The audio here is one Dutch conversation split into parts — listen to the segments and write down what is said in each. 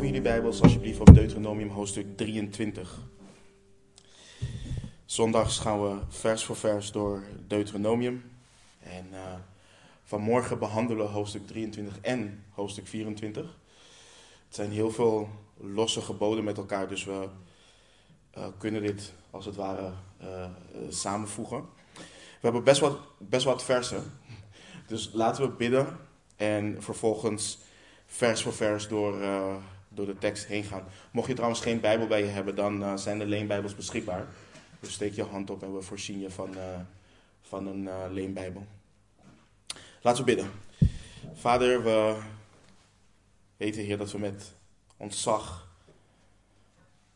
Open jullie Bijbels alsjeblieft op Deuteronomium hoofdstuk 23. Zondags gaan we vers voor vers door Deuteronomium. En uh, vanmorgen behandelen we hoofdstuk 23 en hoofdstuk 24. Het zijn heel veel losse geboden met elkaar, dus we uh, kunnen dit als het ware uh, samenvoegen. We hebben best wat, best wat versen, dus laten we bidden en vervolgens vers voor vers door, door de tekst heen gaan. Mocht je trouwens geen Bijbel bij je hebben, dan uh, zijn de leenbijbels beschikbaar. Dus steek je hand op en we voorzien je van, uh, van een leenbijbel. Laten we bidden. Vader, we weten, Heer, dat we met ontzag,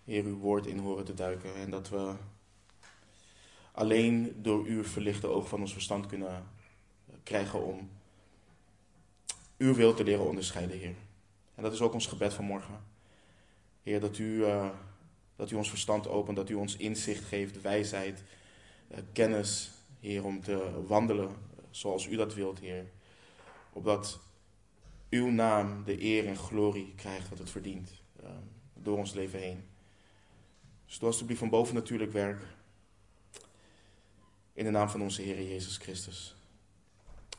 Heer, uw woord in horen te duiken. En dat we alleen door uw verlichte oog van ons verstand kunnen krijgen om uw wil te leren onderscheiden, Heer. En dat is ook ons gebed van morgen. Heer, dat u, uh, dat u ons verstand opent, dat u ons inzicht geeft, wijsheid, uh, kennis, Heer, om te wandelen zoals u dat wilt, Heer. Opdat uw naam de eer en glorie krijgt wat het verdient uh, door ons leven heen. Dus doe alsjeblieft van boven natuurlijk werk. In de naam van onze Heer Jezus Christus.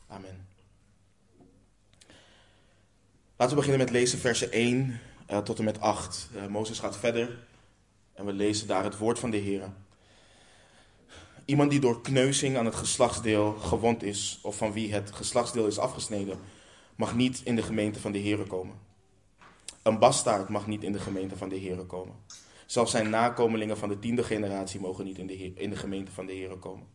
Amen. Laten we beginnen met lezen versen 1 uh, tot en met 8. Uh, Mozes gaat verder en we lezen daar het woord van de Heer. Iemand die door kneuzing aan het geslachtsdeel gewond is, of van wie het geslachtsdeel is afgesneden, mag niet in de gemeente van de Heer komen. Een bastaard mag niet in de gemeente van de Heer komen. Zelfs zijn nakomelingen van de tiende generatie mogen niet in de, in de gemeente van de Heer komen.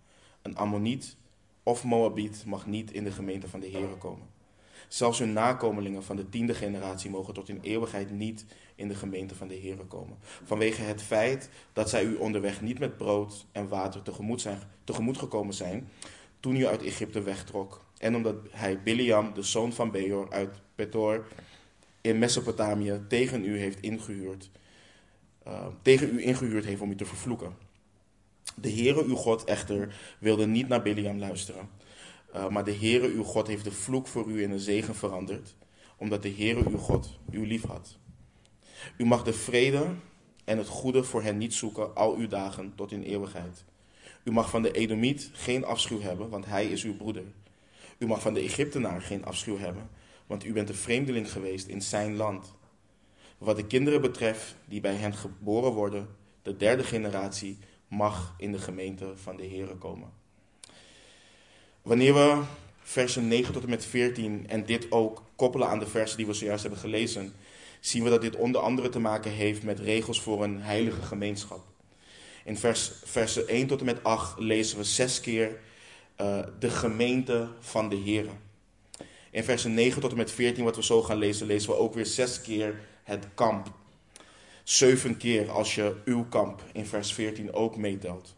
Een Ammoniet of Moabiet mag niet in de gemeente van de Heer komen. Zelfs hun nakomelingen van de tiende generatie mogen tot in eeuwigheid niet in de gemeente van de Heer komen. Vanwege het feit dat zij u onderweg niet met brood en water tegemoet, zijn, tegemoet gekomen zijn toen u uit Egypte wegtrok. En omdat hij Biliam, de zoon van Beor uit Petor in Mesopotamië, tegen u heeft ingehuurd. Uh, tegen u ingehuurd heeft om u te vervloeken. De Heere uw God echter wilde niet naar Biliam luisteren. Uh, maar de Heere uw God heeft de vloek voor u in een zegen veranderd, omdat de Heere uw God u lief had. U mag de vrede en het goede voor hen niet zoeken al uw dagen tot in eeuwigheid. U mag van de Edomiet geen afschuw hebben, want hij is uw broeder. U mag van de Egyptenaar geen afschuw hebben, want u bent een vreemdeling geweest in zijn land. Wat de kinderen betreft die bij hen geboren worden, de derde generatie, mag in de gemeente van de Heere komen. Wanneer we versen 9 tot en met 14 en dit ook koppelen aan de versen die we zojuist hebben gelezen, zien we dat dit onder andere te maken heeft met regels voor een heilige gemeenschap. In vers, versen 1 tot en met 8 lezen we zes keer uh, de gemeente van de Heer. In versen 9 tot en met 14, wat we zo gaan lezen, lezen we ook weer zes keer het kamp. Zeven keer als je uw kamp in vers 14 ook meetelt.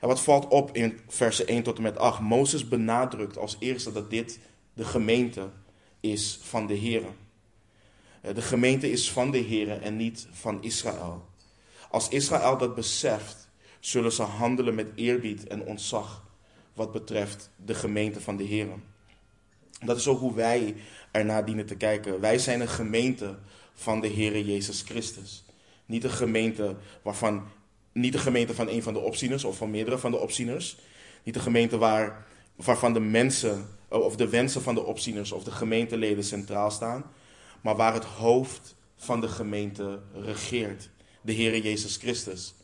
En wat valt op in versen 1 tot en met 8? Mozes benadrukt als eerste dat dit de gemeente is van de Heer. Eh, de gemeente is van de Heer en niet van Israël. Als Israël dat beseft, zullen ze handelen met eerbied en ontzag wat betreft de gemeente van de Heer. Dat is ook hoe wij ernaar dienen te kijken. Wij zijn een gemeente van de Heer Jezus Christus. Niet een gemeente waarvan niet de gemeente van een van de opzieners of van meerdere van de opzieners. Niet de gemeente waar, waarvan de mensen of de wensen van de opzieners of de gemeenteleden centraal staan. Maar waar het hoofd van de gemeente regeert. De Heere Jezus Christus.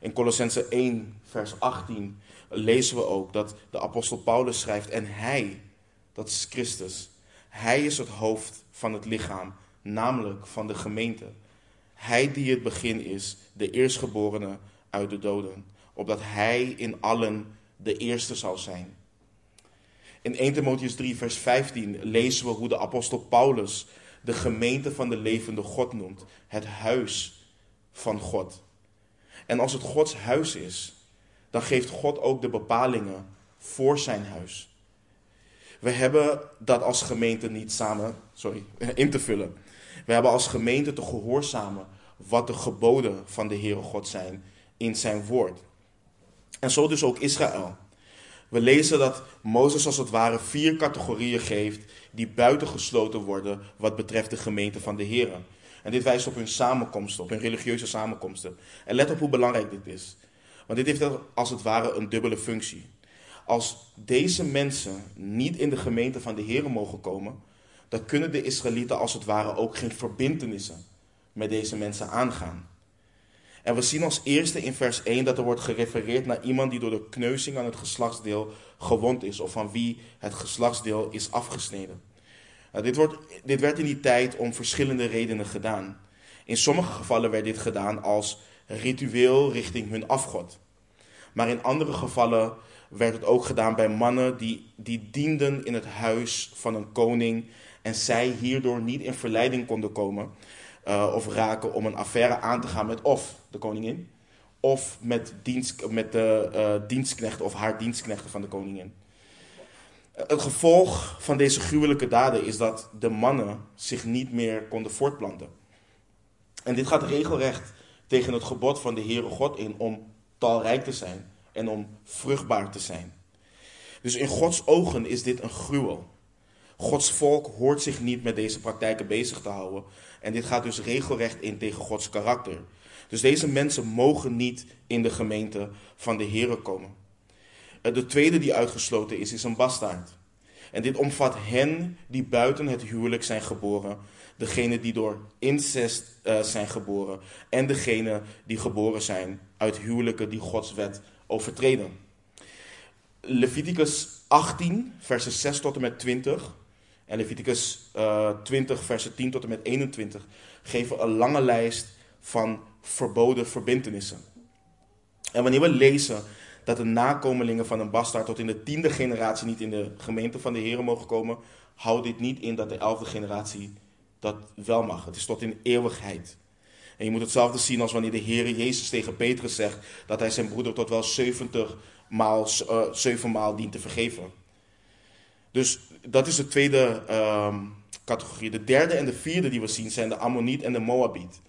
In Colossense 1, vers 18 lezen we ook dat de apostel Paulus schrijft: En hij, dat is Christus, hij is het hoofd van het lichaam, namelijk van de gemeente. Hij die het begin is, de eerstgeborene uit de doden, opdat hij in allen de eerste zal zijn. In 1 Timotheus 3, vers 15 lezen we hoe de apostel Paulus de gemeente van de levende God noemt, het huis van God. En als het Gods huis is, dan geeft God ook de bepalingen voor zijn huis. We hebben dat als gemeente niet samen sorry, in te vullen. We hebben als gemeente te gehoorzamen wat de geboden van de Heere God zijn in zijn woord. En zo dus ook Israël. We lezen dat Mozes als het ware vier categorieën geeft die buitengesloten worden wat betreft de gemeente van de Heer. En dit wijst op hun samenkomsten, op hun religieuze samenkomsten. En let op hoe belangrijk dit is. Want dit heeft als het ware een dubbele functie. Als deze mensen niet in de gemeente van de Heer mogen komen, dan kunnen de Israëlieten als het ware ook geen verbintenissen met deze mensen aangaan. En we zien als eerste in vers 1 dat er wordt gerefereerd naar iemand die door de kneuzing aan het geslachtsdeel gewond is, of van wie het geslachtsdeel is afgesneden. Nou, dit, wordt, dit werd in die tijd om verschillende redenen gedaan. In sommige gevallen werd dit gedaan als ritueel richting hun afgod. Maar in andere gevallen werd het ook gedaan bij mannen die, die dienden in het huis van een koning en zij hierdoor niet in verleiding konden komen uh, of raken om een affaire aan te gaan met of de koningin of met, dienst, met de uh, dienstknechten of haar dienstknechten van de koningin. Het gevolg van deze gruwelijke daden is dat de mannen zich niet meer konden voortplanten. En dit gaat regelrecht tegen het gebod van de Heere God in om talrijk te zijn en om vruchtbaar te zijn. Dus in Gods ogen is dit een gruwel. Gods volk hoort zich niet met deze praktijken bezig te houden. En dit gaat dus regelrecht in tegen Gods karakter. Dus deze mensen mogen niet in de gemeente van de Heere komen. Eh, de tweede die uitgesloten is, is een bastaard. En dit omvat hen die buiten het huwelijk zijn geboren, degene die door incest uh, zijn geboren en degene die geboren zijn uit huwelijken die Gods wet overtreden. Leviticus 18, versen 6 tot en met 20 en Leviticus uh, 20, versen 10 tot en met 21 geven een lange lijst van verboden verbintenissen. En wanneer we lezen dat de nakomelingen van een bastaard tot in de tiende generatie niet in de gemeente van de Heer mogen komen, houdt dit niet in dat de elfde generatie dat wel mag. Het is tot in eeuwigheid. En je moet hetzelfde zien als wanneer de Heer Jezus tegen Petrus zegt dat hij zijn broeder tot wel 70 maal, uh, 7 maal dient te vergeven. Dus dat is de tweede uh, categorie. De derde en de vierde die we zien zijn de Ammoniet en de Moabiet.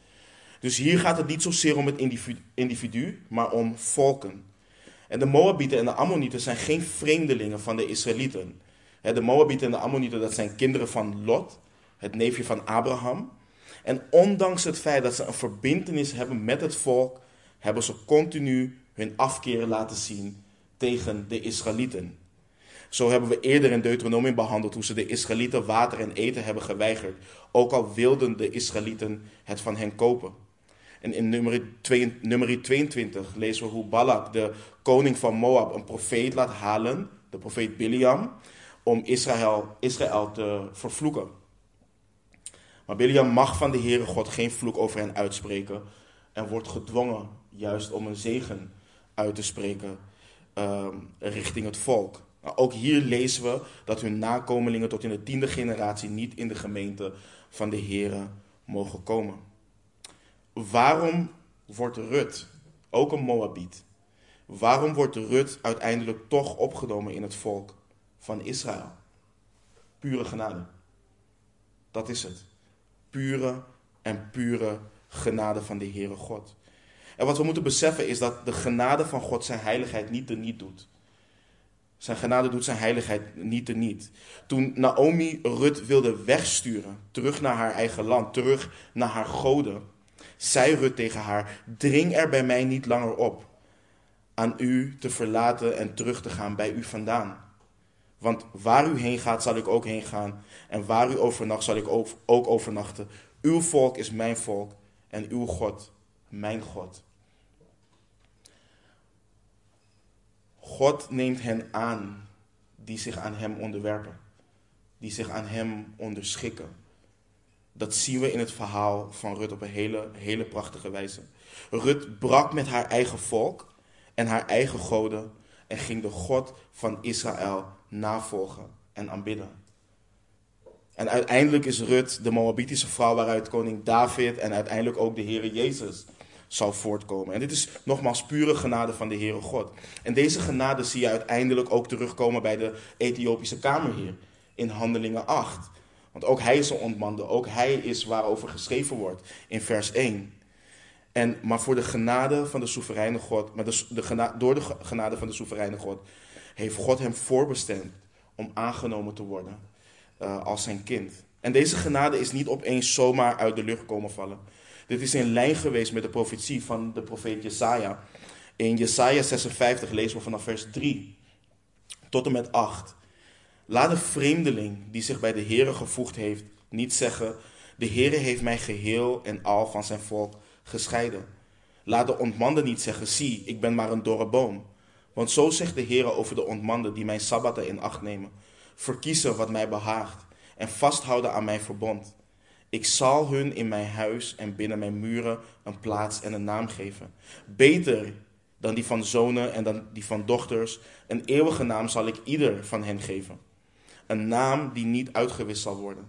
Dus hier gaat het niet zozeer om het individu, individu, maar om volken. En de Moabieten en de Ammonieten zijn geen vreemdelingen van de Israëlieten. De Moabieten en de Ammonieten, dat zijn kinderen van Lot, het neefje van Abraham. En ondanks het feit dat ze een verbindenis hebben met het volk, hebben ze continu hun afkeer laten zien tegen de Israëlieten. Zo hebben we eerder in Deuteronomium behandeld hoe ze de Israëlieten water en eten hebben geweigerd, ook al wilden de Israëlieten het van hen kopen. En in nummer, 22 lezen we hoe Balak, de koning van Moab, een profeet laat halen, de profeet Biliam, om Israël, Israël te vervloeken. Maar Biliam mag van de Heere God geen vloek over hen uitspreken en wordt gedwongen juist om een zegen uit te spreken ehm, richting het volk. Ook hier lezen we dat hun nakomelingen tot in de tiende generatie niet in de gemeente van de Heere mogen komen. Waarom wordt Rut, ook een Moabiet, waarom wordt Rut uiteindelijk toch opgenomen in het volk van Israël? Pure genade. Dat is het. Pure en pure genade van de Heere God. En wat we moeten beseffen is dat de genade van God zijn heiligheid niet niet doet. Zijn genade doet zijn heiligheid niet te niet. Toen Naomi Rut wilde wegsturen, terug naar haar eigen land, terug naar haar goden, zei Rut tegen haar: Dring er bij mij niet langer op aan u te verlaten en terug te gaan bij u vandaan. Want waar u heen gaat, zal ik ook heen gaan. En waar u overnacht, zal ik ook overnachten. Uw volk is mijn volk en uw God, mijn God. God neemt hen aan die zich aan Hem onderwerpen, die zich aan Hem onderschikken. Dat zien we in het verhaal van Rut op een hele, hele prachtige wijze. Rut brak met haar eigen volk en haar eigen goden en ging de God van Israël navolgen en aanbidden. En uiteindelijk is Rut de Moabitische vrouw waaruit koning David en uiteindelijk ook de Heere Jezus zal voortkomen. En dit is nogmaals pure genade van de Heere God. En deze genade zie je uiteindelijk ook terugkomen bij de Ethiopische kamerheer in Handelingen 8. Want ook hij is een ontmande, ook hij is waarover geschreven wordt in vers 1. En, maar voor de genade van de soevereine God, maar de, door de genade van de soevereine God, heeft God hem voorbestemd om aangenomen te worden uh, als zijn kind. En deze genade is niet opeens zomaar uit de lucht komen vallen. Dit is in lijn geweest met de profetie van de profeet Jesaja. In Jesaja 56 lezen we vanaf vers 3 tot en met 8. Laat de vreemdeling die zich bij de Heere gevoegd heeft niet zeggen: De Heere heeft mij geheel en al van zijn volk gescheiden. Laat de ontmande niet zeggen: Zie, ik ben maar een dorre boom. Want zo zegt de Heere over de ontmanden die mijn sabbaten in acht nemen. Verkiezen wat mij behaagt en vasthouden aan mijn verbond. Ik zal hun in mijn huis en binnen mijn muren een plaats en een naam geven. Beter dan die van zonen en dan die van dochters. Een eeuwige naam zal ik ieder van hen geven. Een naam die niet uitgewist zal worden.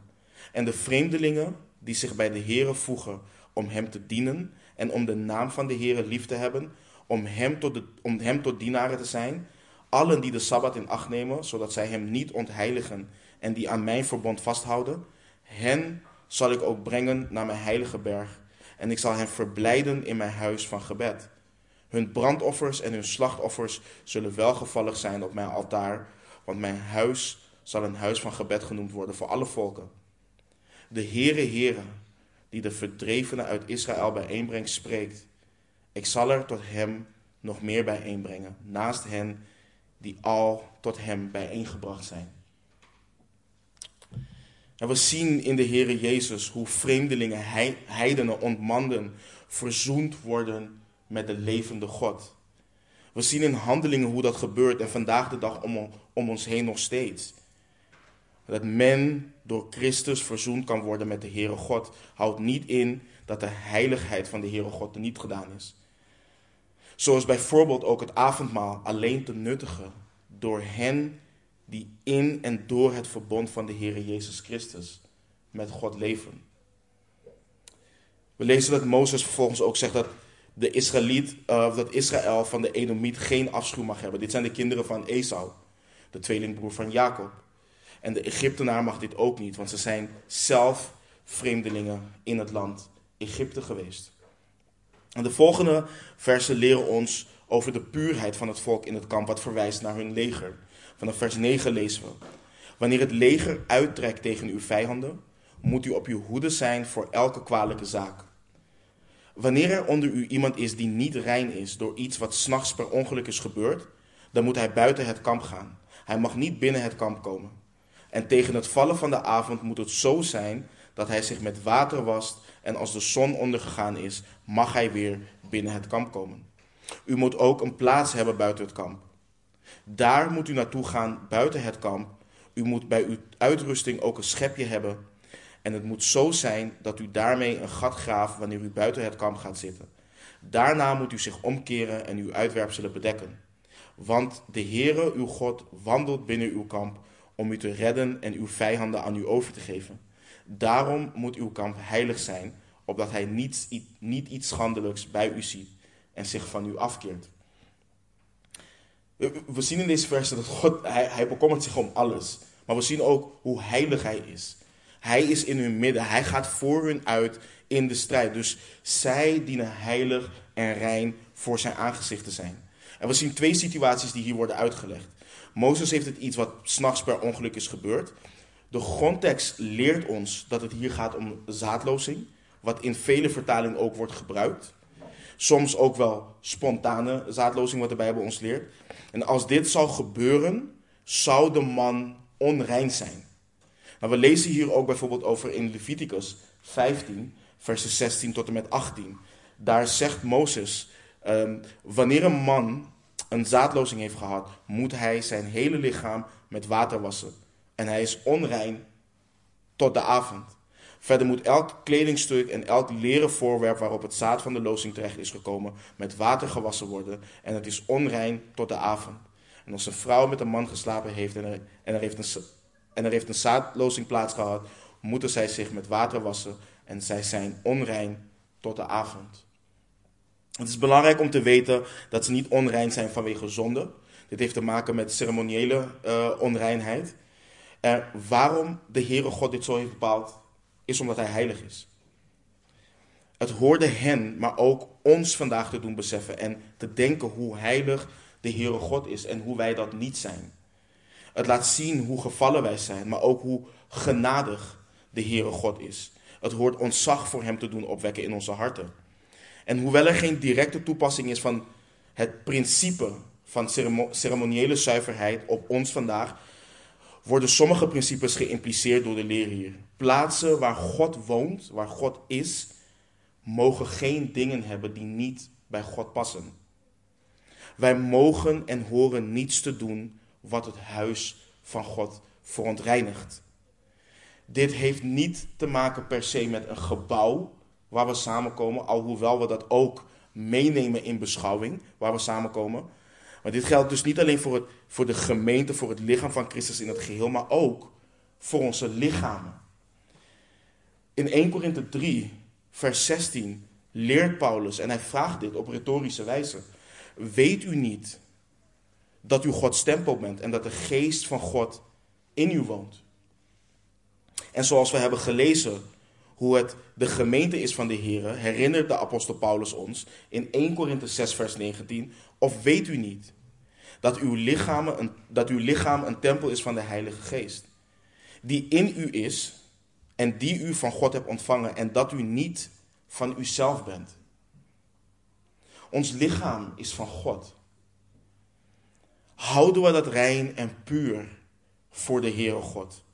En de vreemdelingen die zich bij de Heere voegen om hem te dienen en om de naam van de Heere lief te hebben, om hem tot, de, om hem tot dienaren te zijn, allen die de Sabbat in acht nemen, zodat zij hem niet ontheiligen en die aan mijn verbond vasthouden, hen zal ik ook brengen naar mijn heilige berg en ik zal hen verblijden in mijn huis van gebed. Hun brandoffers en hun slachtoffers zullen welgevallig zijn op mijn altaar, want mijn huis zal een huis van gebed genoemd worden voor alle volken. De Heere Heere, die de verdrevenen uit Israël bijeenbrengt, spreekt. Ik zal er tot hem nog meer bijeenbrengen, naast hen die al tot hem bijeengebracht zijn. En we zien in de Heere Jezus hoe vreemdelingen, heidenen, ontmanden, verzoend worden met de levende God. We zien in handelingen hoe dat gebeurt en vandaag de dag om, om ons heen nog steeds. Dat men door Christus verzoend kan worden met de Heere God, houdt niet in dat de heiligheid van de Heere God niet gedaan is. Zoals bijvoorbeeld ook het avondmaal alleen te nuttigen door hen die in en door het verbond van de Heere Jezus Christus met God leven. We lezen dat Mozes vervolgens ook zegt dat de Israëliet, uh, dat Israël van de Edomiet geen afschuw mag hebben. Dit zijn de kinderen van Esau, de tweelingbroer van Jacob. En de Egyptenaar mag dit ook niet, want ze zijn zelf vreemdelingen in het land Egypte geweest. En de volgende versen leren ons over de puurheid van het volk in het kamp, wat verwijst naar hun leger. Vanaf vers 9 lezen we. Wanneer het leger uittrekt tegen uw vijanden, moet u op uw hoede zijn voor elke kwalijke zaak. Wanneer er onder u iemand is die niet rein is door iets wat s'nachts per ongeluk is gebeurd, dan moet hij buiten het kamp gaan. Hij mag niet binnen het kamp komen. En tegen het vallen van de avond moet het zo zijn dat hij zich met water wast en als de zon ondergegaan is, mag hij weer binnen het kamp komen. U moet ook een plaats hebben buiten het kamp. Daar moet u naartoe gaan buiten het kamp. U moet bij uw uitrusting ook een schepje hebben. En het moet zo zijn dat u daarmee een gat graaft wanneer u buiten het kamp gaat zitten. Daarna moet u zich omkeren en uw uitwerpselen bedekken. Want de Heere, uw God, wandelt binnen uw kamp om u te redden en uw vijanden aan u over te geven. Daarom moet uw kamp heilig zijn, opdat hij niet, niet iets schandelijks bij u ziet en zich van u afkeert. We zien in deze versen dat God, hij, hij bekommert zich om alles. Maar we zien ook hoe heilig hij is. Hij is in hun midden. Hij gaat voor hun uit in de strijd. Dus zij dienen heilig en rein voor zijn aangezicht te zijn. En we zien twee situaties die hier worden uitgelegd. Mozes heeft het iets wat s'nachts per ongeluk is gebeurd. De grondtekst leert ons dat het hier gaat om zaadlozing, wat in vele vertalingen ook wordt gebruikt. Soms ook wel spontane zaadlozing, wat de Bijbel ons leert. En als dit zou gebeuren, zou de man onrein zijn. Nou, we lezen hier ook bijvoorbeeld over in Leviticus 15, versen 16 tot en met 18. Daar zegt Mozes, ehm, wanneer een man een zaadlozing heeft gehad, moet hij zijn hele lichaam met water wassen. En hij is onrein tot de avond. Verder moet elk kledingstuk en elk leren voorwerp waarop het zaad van de lozing terecht is gekomen, met water gewassen worden. En het is onrein tot de avond. En als een vrouw met een man geslapen heeft en er, en er, heeft, een, en er heeft een zaadlozing plaats gehad, moeten zij zich met water wassen en zij zijn onrein tot de avond. Het is belangrijk om te weten dat ze niet onrein zijn vanwege zonde. Dit heeft te maken met ceremoniële uh, onreinheid. En waarom de Heere God dit zo heeft bepaald, is omdat Hij heilig is. Het hoorde hen, maar ook ons vandaag te doen beseffen en te denken hoe heilig de Heere God is en hoe wij dat niet zijn. Het laat zien hoe gevallen wij zijn, maar ook hoe genadig de Heere God is. Het hoort ontzag voor Hem te doen opwekken in onze harten. En hoewel er geen directe toepassing is van het principe van ceremoniële zuiverheid op ons vandaag, worden sommige principes geïmpliceerd door de leer hier. Plaatsen waar God woont, waar God is, mogen geen dingen hebben die niet bij God passen. Wij mogen en horen niets te doen wat het huis van God verontreinigt. Dit heeft niet te maken per se met een gebouw waar we samenkomen, alhoewel we dat ook meenemen in beschouwing waar we samenkomen. Maar dit geldt dus niet alleen voor, het, voor de gemeente, voor het lichaam van Christus in het geheel, maar ook voor onze lichamen. In 1 Korinthe 3, vers 16 leert Paulus, en hij vraagt dit op retorische wijze: Weet u niet dat u Gods tempel bent en dat de geest van God in u woont? En zoals we hebben gelezen hoe het de gemeente is van de Heer, herinnert de apostel Paulus ons in 1 Korinthe 6, vers 19. Of weet u niet dat uw, lichaam een, dat uw lichaam een tempel is van de Heilige Geest, die in u is en die u van God hebt ontvangen en dat u niet van uzelf bent? Ons lichaam is van God. Houden we dat rein en puur voor de Heere God?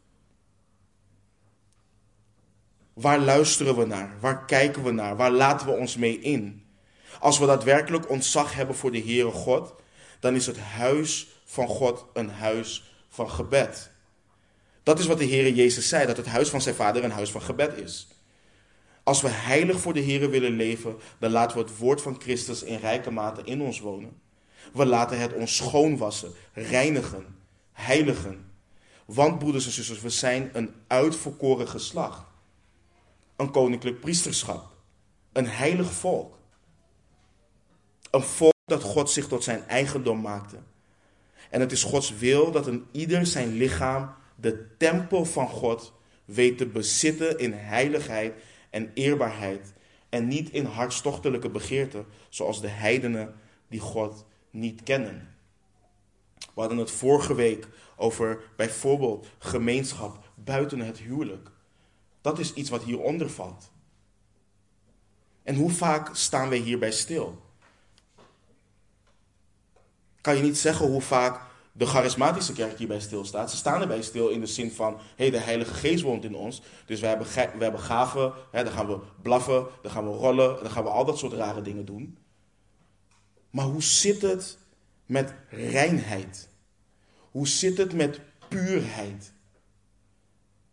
Waar luisteren we naar? Waar kijken we naar? Waar laten we ons mee in? Als we daadwerkelijk ontzag hebben voor de Heere God, dan is het huis van God een huis van gebed. Dat is wat de Heere Jezus zei, dat het huis van zijn vader een huis van gebed is. Als we heilig voor de Heere willen leven, dan laten we het woord van Christus in rijke mate in ons wonen. We laten het ons schoonwassen, reinigen, heiligen. Want broeders en zusters, we zijn een uitverkoren geslacht een koninklijk priesterschap, een heilig volk. Een volk dat God zich tot zijn eigendom maakte. En het is Gods wil dat een ieder zijn lichaam, de tempel van God, weet te bezitten in heiligheid en eerbaarheid. En niet in hartstochtelijke begeerten, zoals de heidenen die God niet kennen. We hadden het vorige week over bijvoorbeeld gemeenschap buiten het huwelijk. Dat is iets wat hieronder valt. En hoe vaak staan wij hierbij stil? Kan je niet zeggen hoe vaak de charismatische kerk hierbij stilstaat. Ze staan erbij stil in de zin van, hé, hey, de Heilige Geest woont in ons. Dus we hebben, we hebben gaven, dan gaan we blaffen, dan gaan we rollen, dan gaan we al dat soort rare dingen doen. Maar hoe zit het met reinheid? Hoe zit het met puurheid?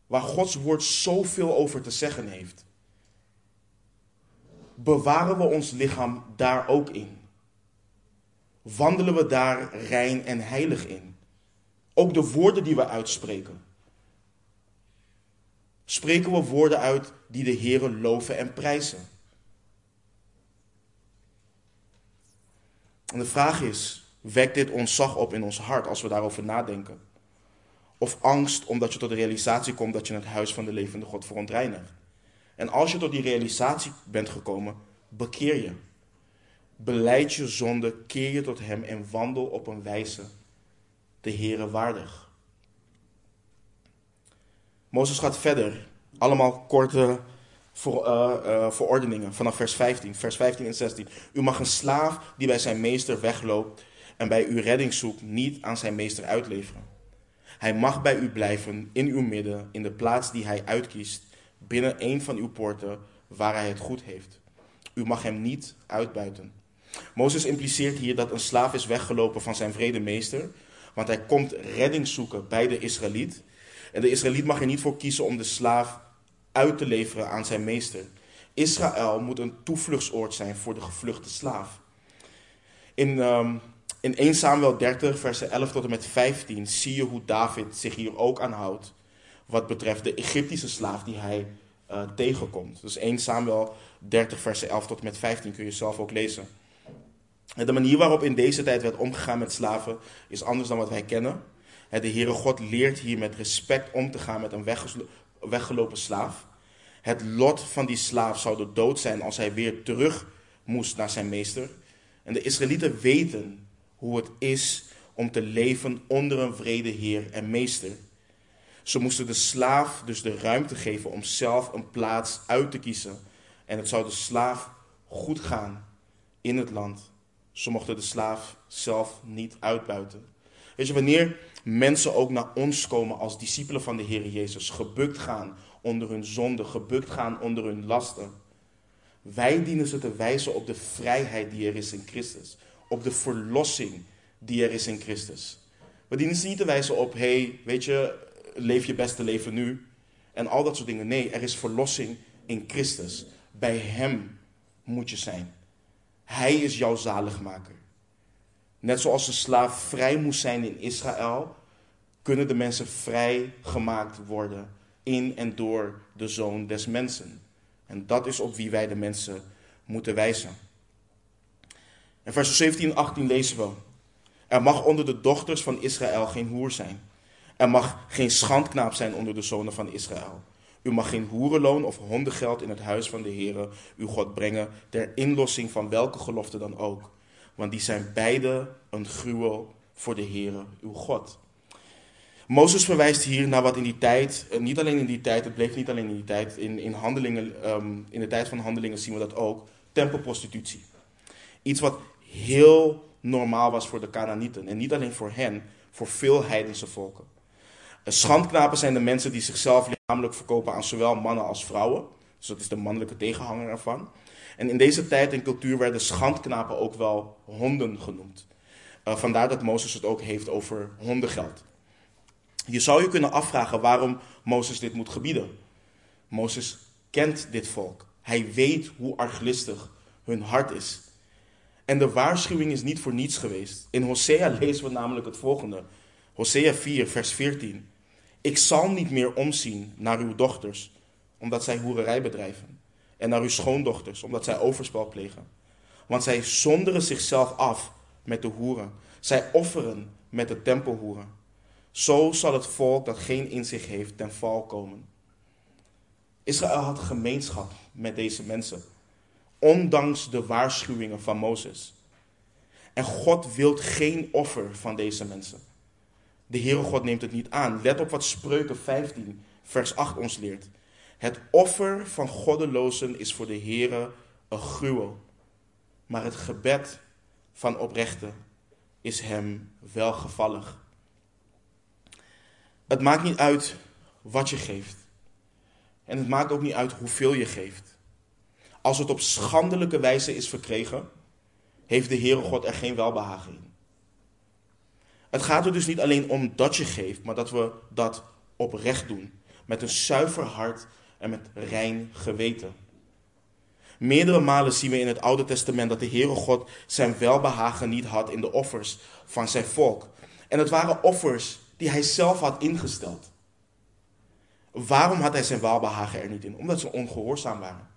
waar Gods woord zoveel over te zeggen heeft. Bewaren we ons lichaam daar ook in? Wandelen we daar rein en heilig in? Ook de woorden die we uitspreken. Spreken we woorden uit die de Heere loven en prijzen? En de vraag is, wekt dit ontzag op in ons hart als we daarover nadenken? Of angst omdat je tot de realisatie komt dat je het huis van de levende God verontreinigt. En als je tot die realisatie bent gekomen, bekeer je. Beleid je zonde, keer je tot Hem en wandel op een wijze de Heere waardig. Mozes gaat verder. Allemaal korte voor, uh, uh, verordeningen vanaf vers 15. Vers 15 en 16. U mag een slaaf die bij zijn meester wegloopt en bij uw redding zoekt niet aan zijn meester uitleveren. Hij mag bij u blijven in uw midden, in de plaats die hij uitkiest, binnen een van uw poorten waar hij het goed heeft. U mag hem niet uitbuiten. Mozes impliceert hier dat een slaaf is weggelopen van zijn vrede meester, want hij komt redding zoeken bij de Israëliet. En de Israëliet mag er niet voor kiezen om de slaaf uit te leveren aan zijn meester. Israël moet een toevluchtsoord zijn voor de gevluchte slaaf. In um, in 1 Samuel 30, versen 11 tot en met 15 zie je hoe David zich hier ook aanhoudt. Wat betreft de Egyptische slaaf die hij uh, tegenkomt. Dus 1 Samuel 30, versen 11 tot en met 15 kun je zelf ook lezen. De manier waarop in deze tijd werd omgegaan met slaven is anders dan wat wij kennen. De Heere God leert hier met respect om te gaan met een weggelopen slaaf. Het lot van die slaaf zou de dood zijn als hij weer terug moest naar zijn meester. En de Israëlieten weten hoe het is om te leven onder een vrede Heer en Meester. Ze moesten de slaaf dus de ruimte geven om zelf een plaats uit te kiezen. En het zou de slaaf goed gaan in het land. Ze mochten de slaaf zelf niet uitbuiten. Weet je, wanneer mensen ook naar ons komen als discipelen van de Heer Jezus, gebukt gaan onder hun zonde, gebukt gaan onder hun lasten. Wij dienen ze te wijzen op de vrijheid die er is in Christus, op de verlossing die er is in Christus. We dienen ze niet te wijzen op, hey, weet je, leef je beste leven nu en al dat soort dingen. Nee, er is verlossing in Christus. Bij Hem moet je zijn. Hij is jouw zaligmaker. Net zoals de slaaf vrij moest zijn in Israël, kunnen de mensen vrij gemaakt worden in en door de zoon des mensen. En dat is op wie wij de mensen moeten wijzen. In vers 17 en 18 lezen we: Er mag onder de dochters van Israël geen hoer zijn. Er mag geen schandknaap zijn onder de zonen van Israël. U mag geen hoerenloon of hondengeld in het huis van de Heere, uw God, brengen ter inlossing van welke gelofte dan ook. Want die zijn beide een gruwel voor de Heere, uw God. Mozes verwijst hier naar wat in die tijd, eh, niet alleen in die tijd, het bleef niet alleen in die tijd, in, in, handelingen, ehm, in de tijd van handelingen zien we dat ook, tempelprostitutie. Iets wat heel normaal was voor de Canaanieten. En niet alleen voor hen, voor veel heidense volken. Schandknapen zijn de mensen die zichzelf lichamelijk verkopen aan zowel mannen als vrouwen. Dus dat is de mannelijke tegenhanger ervan. En in deze tijd en cultuur werden schandknapen ook wel honden genoemd. Uh, vandaar dat Mozes het ook heeft over hondengeld. Je zou je kunnen afvragen waarom Mozes dit moet gebieden. Mozes kent dit volk. Hij weet hoe arglistig hun hart is. En de waarschuwing is niet voor niets geweest. In Hosea lezen we namelijk het volgende. Hosea 4, vers 14. Ik zal niet meer omzien naar uw dochters, omdat zij hoererij bedrijven. En naar uw schoondochters, omdat zij overspel plegen. Want zij zonderen zichzelf af met de hoeren. Zij offeren met de tempelhoeren. Zo zal het volk dat geen inzicht heeft ten val komen. Israël had gemeenschap met deze mensen, ondanks de waarschuwingen van Mozes. En God wil geen offer van deze mensen. De Heere God neemt het niet aan. Let op wat Spreuken 15, vers 8 ons leert. Het offer van goddelozen is voor de Heere een gruwel. Maar het gebed van oprechte is hem welgevallig. Het maakt niet uit wat je geeft. En het maakt ook niet uit hoeveel je geeft. Als het op schandelijke wijze is verkregen, heeft de Heere God er geen welbehagen in. Het gaat er dus niet alleen om dat je geeft, maar dat we dat oprecht doen. Met een zuiver hart en met rein geweten. Meerdere malen zien we in het Oude Testament dat de Heere God zijn welbehagen niet had in de offers van zijn volk. En het waren offers die hij zelf had ingesteld. Waarom had hij zijn welbehagen er niet in? Omdat ze ongehoorzaam waren.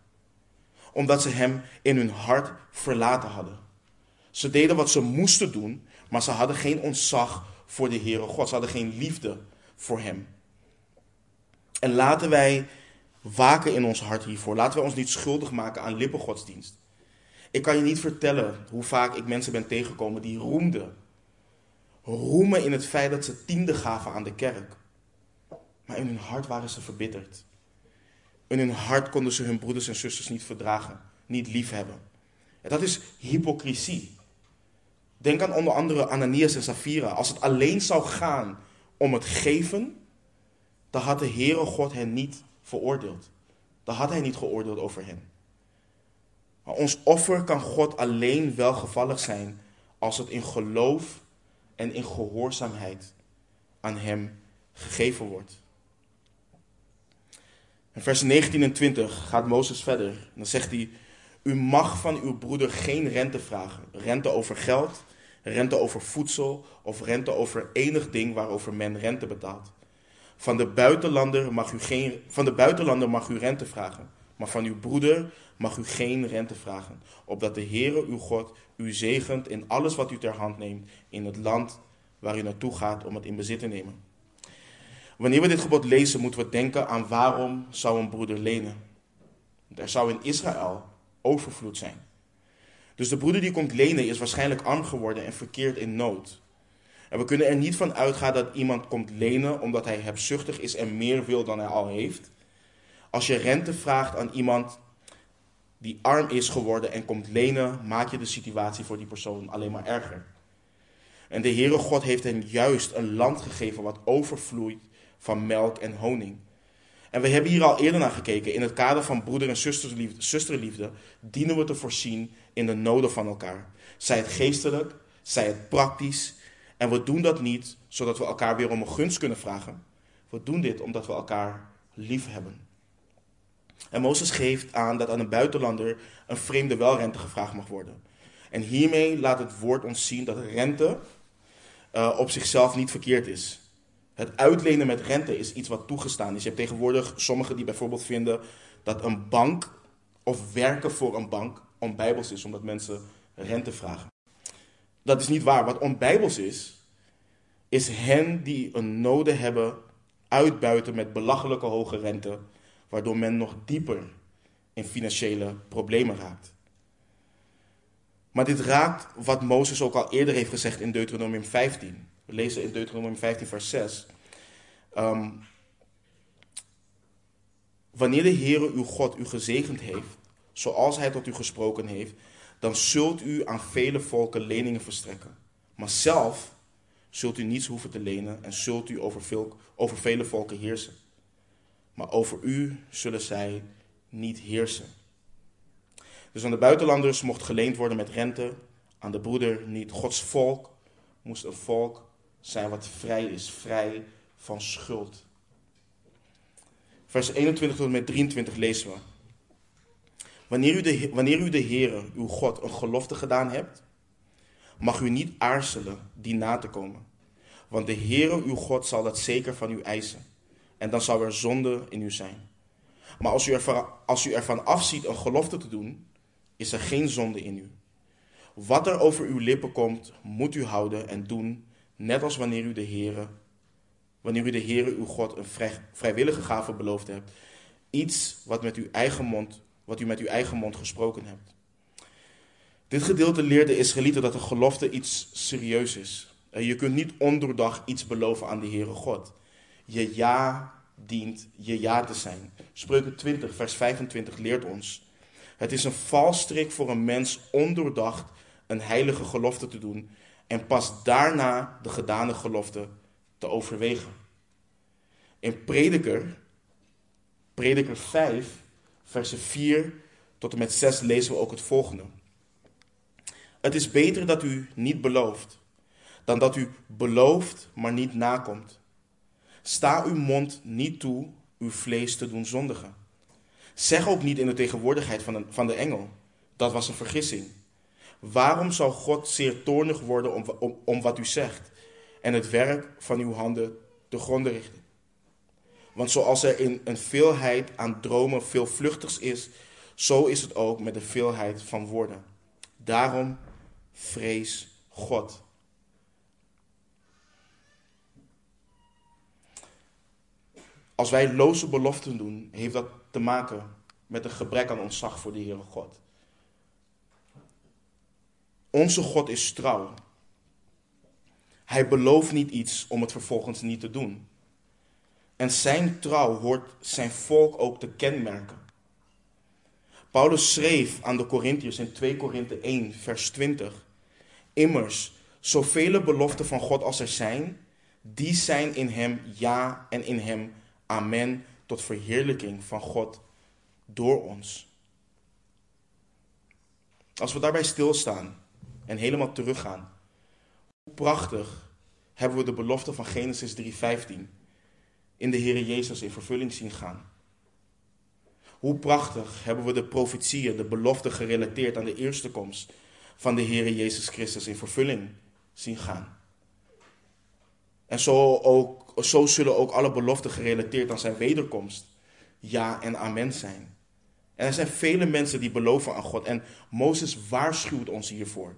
Omdat ze hem in hun hart verlaten hadden. Ze deden wat ze moesten doen, maar ze hadden geen ontzag voor de Heere God. Ze hadden geen liefde voor Hem. En laten wij waken in ons hart hiervoor. Laten wij ons niet schuldig maken aan lippengodsdienst. Ik kan je niet vertellen hoe vaak ik mensen ben tegengekomen die roemden. Roemen in het feit dat ze tiende gaven aan de kerk. Maar in hun hart waren ze verbitterd. In hun hart konden ze hun broeders en zusters niet verdragen, niet liefhebben. En dat is hypocrisie. Denk aan onder andere Ananias en Safira. Als het alleen zou gaan om het geven, dan had de Heere God hen niet veroordeeld. Dan had hij niet geoordeeld over hen. Maar ons offer kan God alleen welgevallig zijn als het in geloof en in gehoorzaamheid aan Hem gegeven wordt. In vers 19 en 20 gaat Mozes verder. Dan zegt hij: U mag van uw broeder geen rente vragen. Rente over geld, rente over voedsel of rente over enig ding waarover men rente betaalt. Van de buitenlander mag u, geen, van de buitenlander mag u rente vragen, maar van uw broeder mag u geen rente vragen, opdat de Heere uw God u zegent in alles wat u ter hand neemt in het land waar u naartoe gaat om het in bezit te nemen. Wanneer we dit gebod lezen, moeten we denken aan waarom zou een broeder lenen. Er zou in Israël overvloed zijn. Dus de broeder die komt lenen is waarschijnlijk arm geworden en verkeerd in nood. En we kunnen er niet van uitgaan dat iemand komt lenen omdat hij hebzuchtig is en meer wil dan hij al heeft. Als je rente vraagt aan iemand die arm is geworden en komt lenen, maak je de situatie voor die persoon alleen maar erger. En de Heere God heeft hen juist een land gegeven wat overvloeit van melk en honing. En we hebben hier al eerder naar gekeken. In het kader van broeder- en zusterliefde, zusterliefde dienen we te voorzien in de noden van elkaar. Zij het geestelijk, zij het praktisch. En we doen dat niet zodat we elkaar weer om een gunst kunnen vragen. We doen dit omdat we elkaar lief hebben. En Mozes geeft aan dat aan een buitenlander een vreemde wel rente gevraagd mag worden. En hiermee laat het woord ons zien dat rente uh, op zichzelf niet verkeerd is. Het uitlenen met rente is iets wat toegestaan is. Je hebt tegenwoordig sommigen die bijvoorbeeld vinden dat een bank of werken voor een bank onbijbels is, omdat mensen rente vragen. Dat is niet waar. Wat onbijbels is, is hen die een noden hebben uitbuiten met belachelijke hoge rente, waardoor men nog dieper in financiële problemen raakt. Maar dit raakt wat Mozes ook al eerder heeft gezegd in Deuteronomium 15. We lezen in Deuteronomium 15, vers 6. Ehm, wanneer de Heere uw God u gezegend heeft, zoals hij tot u gesproken heeft, dan zult u aan vele volken leningen verstrekken. Maar zelf zult u niets hoeven te lenen en zult u over, veel, over vele volken heersen. Maar over u zullen zij niet heersen. Dus aan de buitenlanders mocht geleend worden met rente, aan de broeder niet. Gods volk moest een volk zijn wat vrij is, vrij van schuld. Vers 21 tot en met 23 lezen we. Wanneer u, de, wanneer u de Heere, uw God, een gelofte gedaan hebt, mag u niet aarzelen die na te komen. Want de Heere, uw God, zal dat zeker van u eisen. En dan zal er zonde in u zijn. Maar als u, ervan, als u ervan afziet een gelofte te doen, is er geen zonde in u. Wat er over uw lippen komt, moet u houden en doen, net als wanneer u de Heere, wanneer u de Heere uw God een vrij, vrijwillige gave beloofd hebt. Iets wat, met uw eigen mond, wat u met uw eigen mond gesproken hebt. Dit gedeelte leert de Israëlieten dat een gelofte iets serieus is. Je kunt niet ondoordag iets beloven aan de Heere God. Je ja dient je ja te zijn. Spreuken 20, vers 25 leert ons. Het is een valstrik voor een mens ondoordacht een heilige gelofte te doen en pas daarna de gedane gelofte te overwegen. In Prediker, Prediker 5, versen 4 tot en met 6 lezen we ook het volgende. Het is beter dat u niet belooft, dan dat u belooft, maar niet nakomt. Sta uw mond niet toe uw vlees te doen zondigen. Zeg ook niet in de tegenwoordigheid van, van de engel. Dat was een vergissing. Waarom zou God zeer toornig worden om, om, om wat u zegt en het werk van uw handen te gronden richten? Want zoals er in een veelheid aan dromen veel vluchtigs is, zo is het ook met de veelheid van woorden. Daarom vrees God. Als wij loze beloften doen, heeft dat te maken met een gebrek aan ontzag voor de Heere God. Onze God is trouw. Hij belooft niet iets om het vervolgens niet te doen. En zijn trouw hoort zijn volk ook te kenmerken. Paulus schreef aan de Corinthiërs in 2 Korinthe 1, vers 20. Immers, zoveel beloften van God als er zijn, die zijn in hem ja en in hem amen tot verheerlijking van God door ons. Als we daarbij stilstaan en helemaal teruggaan, hoe prachtig hebben we de belofte van Genesis 3:15 in de Heer Jezus in vervulling zien gaan. Hoe prachtig hebben we de profetieën, de beloften gerelateerd aan de eerste komst van de Heer Jezus Christus in vervulling zien gaan. En zo, ook, zo zullen ook alle beloften gerelateerd aan zijn wederkomst ja en amen zijn. En er zijn vele mensen die beloven aan God. En Mozes waarschuwt ons hiervoor.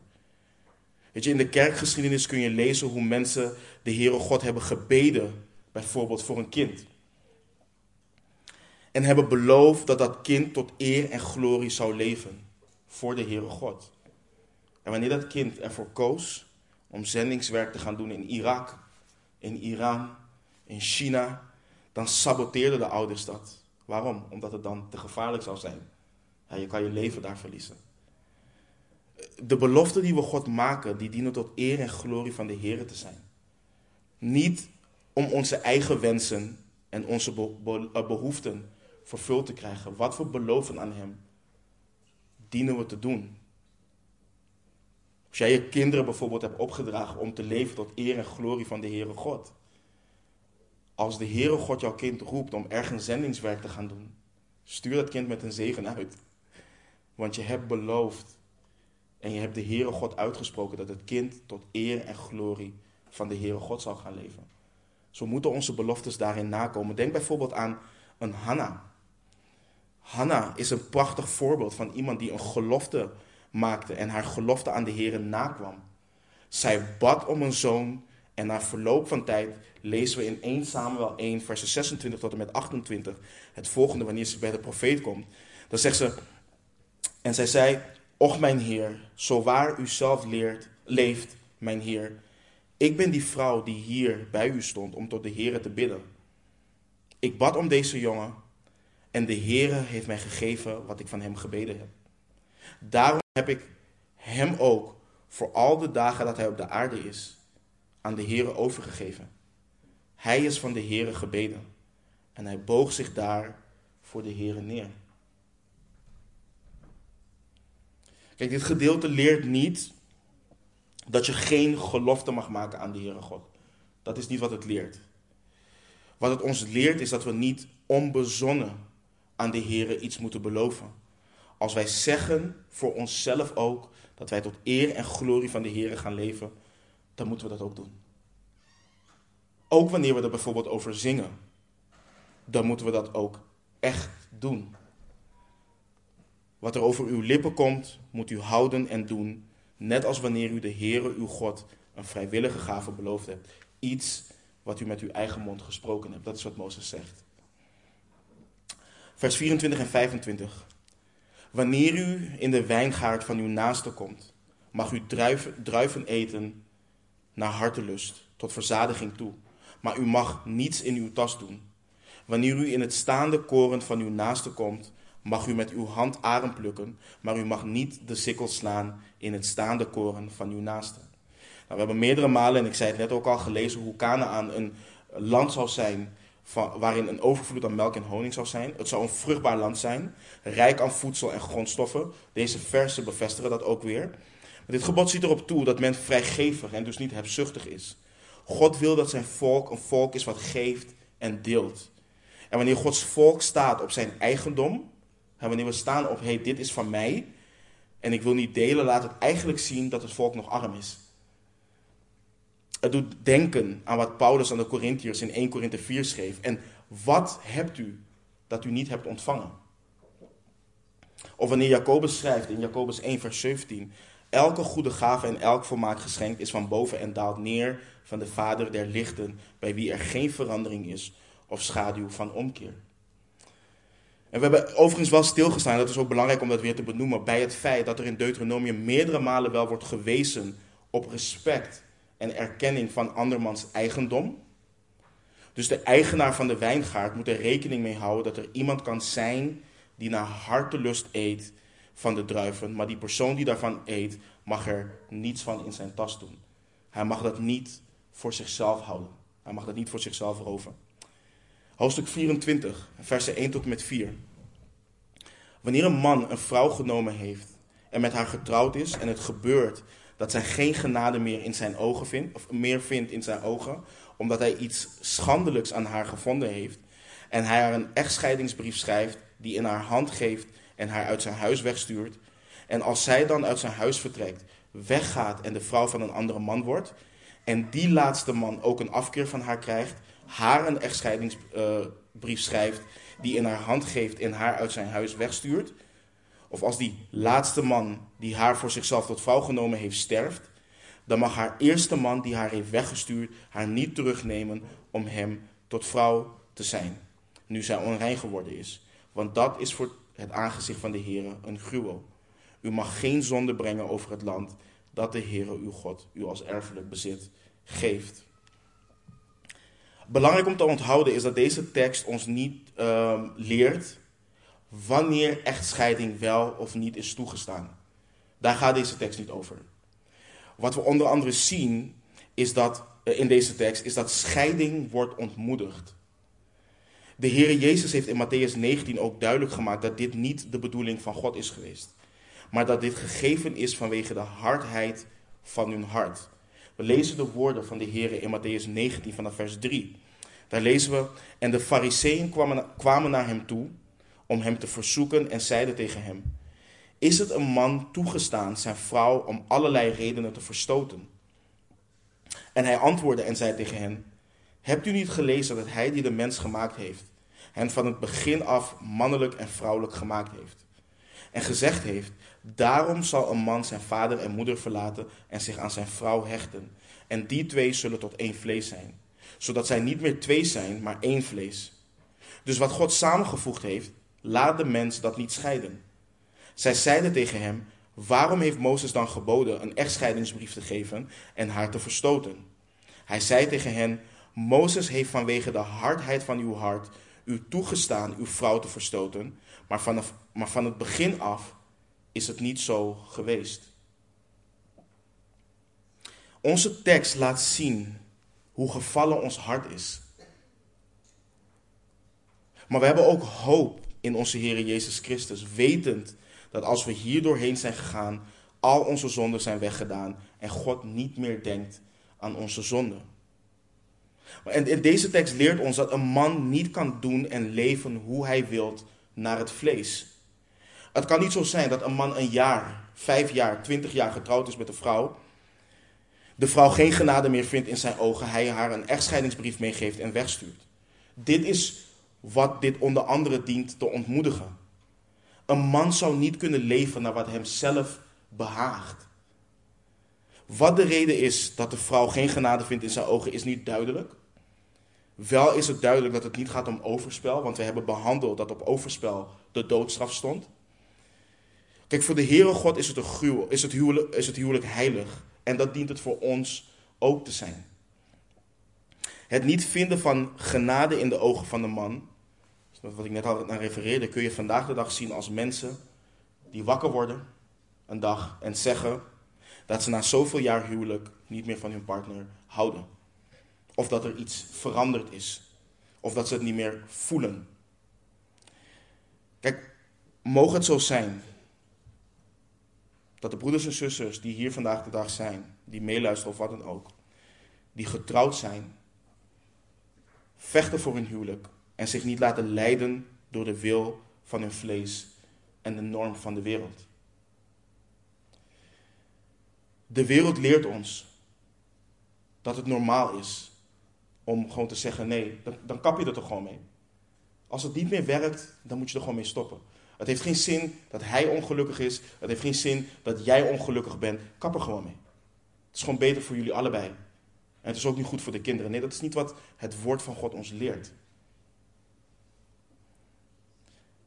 Weet je, in de kerkgeschiedenis kun je lezen hoe mensen de Heere God hebben gebeden, bijvoorbeeld voor een kind. En hebben beloofd dat dat kind tot eer en glorie zou leven voor de Heere God. En wanneer dat kind ervoor koos om zendingswerk te gaan doen in Irak, in Iran, in China, dan saboteerden de ouders dat. Waarom? Omdat het dan te gevaarlijk zou zijn. Ja, je kan je leven daar verliezen. De beloften die we God maken, die dienen tot eer en glorie van de Heer te zijn. Niet om onze eigen wensen en onze eh, behoeften vervuld te krijgen. Wat we beloven aan Hem, dienen we te doen. Als jij je kinderen bijvoorbeeld hebt opgedragen om te leven tot eer en glorie van de Heere God. Als de Heere God jouw kind roept om ergens zendingswerk te gaan doen, stuur dat kind met een zegen uit. Want je hebt beloofd en je hebt de Heere God uitgesproken dat het kind tot eer en glorie van de Heere God zal gaan leven. Zo moeten onze beloftes daarin nakomen. Denk bijvoorbeeld aan een Hanna. Hanna is een prachtig voorbeeld van iemand die een gelofte maakte en haar gelofte aan de Heer nakwam. Zij bad om een zoon en na verloop van tijd lezen we in 1 Samuel 1, versen 26 tot en met 28 het volgende wanneer ze bij de profeet komt. Dan zegt ze, en zij zei, Och mijn Heer, zo waar u zelf leert, leeft, mijn Heer, ik ben die vrouw die hier bij u stond om tot de Heer te bidden. Ik bad om deze jongen en de Heere heeft mij gegeven wat ik van hem gebeden heb. Daarom heb ik hem ook voor al de dagen dat hij op de aarde is aan de Heere overgegeven. Hij is van de Heere gebeden en hij boog zich daar voor de Heere neer. Kijk, dit gedeelte leert niet dat je geen gelofte mag maken aan de Heere God. Dat is niet wat het leert. Wat het ons leert is dat we niet onbezonnen aan de Heer iets moeten beloven. Als wij zeggen voor onszelf ook dat wij tot eer en glorie van de Heer gaan leven, dan moeten we dat ook doen. Ook wanneer we er bijvoorbeeld over zingen, dan moeten we dat ook echt doen. Wat er over uw lippen komt, moet u houden en doen, net als wanneer u de Heere uw God een vrijwillige gave beloofd hebt. Iets wat u met uw eigen mond gesproken hebt. Dat is wat Mozes zegt. Vers 24 en 25. Wanneer u in de wijngaard van uw naaste komt, mag u druiven, druiven eten naar hartelust, tot verzadiging toe. Maar u mag niets in uw tas doen. Wanneer u in het staande koren van uw naaste komt, mag u met uw hand aren plukken, maar u mag niet de sikkel slaan in het staande koren van uw naaste. Nou, we hebben meerdere malen, en ik zei het net ook al, gelezen hoe Canaan een land zal zijn waarin een overvloed aan melk en honing zou zijn. Het zou een vruchtbaar land zijn, rijk aan voedsel en grondstoffen. Deze versen bevestigen dat ook weer. Maar dit gebod ziet erop toe dat men vrijgevig en dus niet hebzuchtig is. God wil dat zijn volk een volk is wat geeft en deelt. En wanneer Gods volk staat op zijn eigendom, en wanneer we staan op, hey, dit is van mij, en ik wil niet delen, laat het eigenlijk zien dat het volk nog arm is. Het doet denken aan wat Paulus aan de Corinthiërs in 1 Korinthe 4 schreef. En wat hebt u dat u niet hebt ontvangen? Of wanneer Jacobus schrijft in Jacobus 1 vers 17. Elke goede gave en elk volmaakt geschenk is van boven en daalt neer van de Vader der lichten, bij wie er geen verandering is of schaduw van omkeer. En we hebben overigens wel stilgestaan, dat is ook belangrijk om dat weer te benoemen, bij het feit dat er in Deuteronomium meerdere malen wel wordt gewezen op respect en erkenning van andermans eigendom. Dus de eigenaar van de wijngaard moet er rekening mee houden dat er iemand kan zijn die naar hartelust eet van de druiven, maar die persoon die daarvan eet, mag er niets van in zijn tas doen. Hij mag dat niet voor zichzelf houden. Hij mag dat niet voor zichzelf roven. Hoofdstuk 24, versen 1 tot en met 4. Wanneer een man een vrouw genomen heeft en met haar getrouwd is en het gebeurt dat zij geen genade meer in zijn ogen vindt, of meer vindt in zijn ogen, omdat hij iets schandelijks aan haar gevonden heeft. En hij haar een echtscheidingsbrief schrijft, die in haar hand geeft en haar uit zijn huis wegstuurt. En als zij dan uit zijn huis vertrekt, weggaat en de vrouw van een andere man wordt, en die laatste man ook een afkeer van haar krijgt, haar een echtscheidingsbrief schrijft, die in haar hand geeft en haar uit zijn huis wegstuurt, of als die laatste man die haar voor zichzelf tot vrouw genomen heeft sterft, dan mag haar eerste man die haar heeft weggestuurd haar niet terugnemen om hem tot vrouw te zijn, nu zij onrein geworden is. Want dat is voor het aangezicht van de Heer een gruwel. U mag geen zonde brengen over het land dat de Heere uw God u als erfelijk bezit geeft. Belangrijk om te onthouden is dat deze tekst ons niet ehm, leert wanneer echtscheiding wel of niet is toegestaan. Daar gaat deze tekst niet over. Wat we onder andere zien is dat, eh, in deze tekst is dat scheiding wordt ontmoedigd. De Heer Jezus heeft in Matthäus 19 ook duidelijk gemaakt dat dit niet de bedoeling van God is geweest. Maar dat dit gegeven is vanwege de hardheid van hun hart. We lezen de woorden van de Heer in Matthäus 19 vanaf vers 3. Daar lezen we, en de fariseeën kwamen, kwamen naar hem toe om hem te verzoeken en zeiden tegen hem, is het een man toegestaan zijn vrouw om allerlei redenen te verstoten? En hij antwoordde en zei tegen hen, hebt u niet gelezen dat hij die de mens gemaakt heeft, hen van het begin af mannelijk en vrouwelijk gemaakt heeft? En gezegd heeft, daarom zal een man zijn vader en moeder verlaten en zich aan zijn vrouw hechten. En die twee zullen tot één vlees zijn. Zodat zij niet meer twee zijn, maar één vlees. Dus wat God samengevoegd heeft, laat de mens dat niet scheiden. Zij zeiden tegen hem, waarom heeft Mozes dan geboden een echtscheidingsbrief te geven en haar te verstoten? Hij zei tegen hen, Mozes heeft vanwege de hardheid van uw hart u toegestaan uw vrouw te verstoten, maar, vanaf, maar van het begin af is het niet zo geweest. Onze tekst laat zien hoe gevallen ons hart is. Maar we hebben ook hoop in onze Heer Jezus Christus, wetend dat als we hier doorheen zijn gegaan, al onze zonden zijn weggedaan en God niet meer denkt aan onze zonden. En deze tekst leert ons dat een man niet kan doen en leven hoe hij wilt naar het vlees. Het kan niet zo zijn dat een man een jaar, vijf jaar, twintig jaar getrouwd is met een vrouw. De vrouw geen genade meer vindt in zijn ogen. Hij haar een echtscheidingsbrief meegeeft en wegstuurt. Dit is wat dit onder andere dient te ontmoedigen. Een man zou niet kunnen leven naar wat hem zelf behaagt. Wat de reden is dat de vrouw geen genade vindt in zijn ogen, is niet duidelijk. Wel is het duidelijk dat het niet gaat om overspel, want we hebben behandeld dat op overspel de doodstraf stond. Kijk, voor de Heere God is het, een is, het huwelijk, is het huwelijk heilig. En dat dient het voor ons ook te zijn. Het niet vinden van genade in de ogen van de man, wat ik net al naar refereerde, kun je vandaag de dag zien als mensen die wakker worden een dag en zeggen dat ze na zoveel jaar huwelijk niet meer van hun partner houden. Of dat er iets veranderd is. Of dat ze het niet meer voelen. Kijk, mogen het zo zijn dat de broeders en zusters die hier vandaag de dag zijn, die meeluisteren of wat dan ook, die getrouwd zijn, vechten voor hun huwelijk en zich niet laten leiden door de wil van hun vlees en de norm van de wereld. De wereld leert ons dat het normaal is om gewoon te zeggen nee, dan, dan kap je er toch gewoon mee. Als het niet meer werkt, dan moet je er gewoon mee stoppen. Het heeft geen zin dat hij ongelukkig is. Het heeft geen zin dat jij ongelukkig bent. Kap er gewoon mee. Het is gewoon beter voor jullie allebei. En het is ook niet goed voor de kinderen. Nee, dat is niet wat het woord van God ons leert.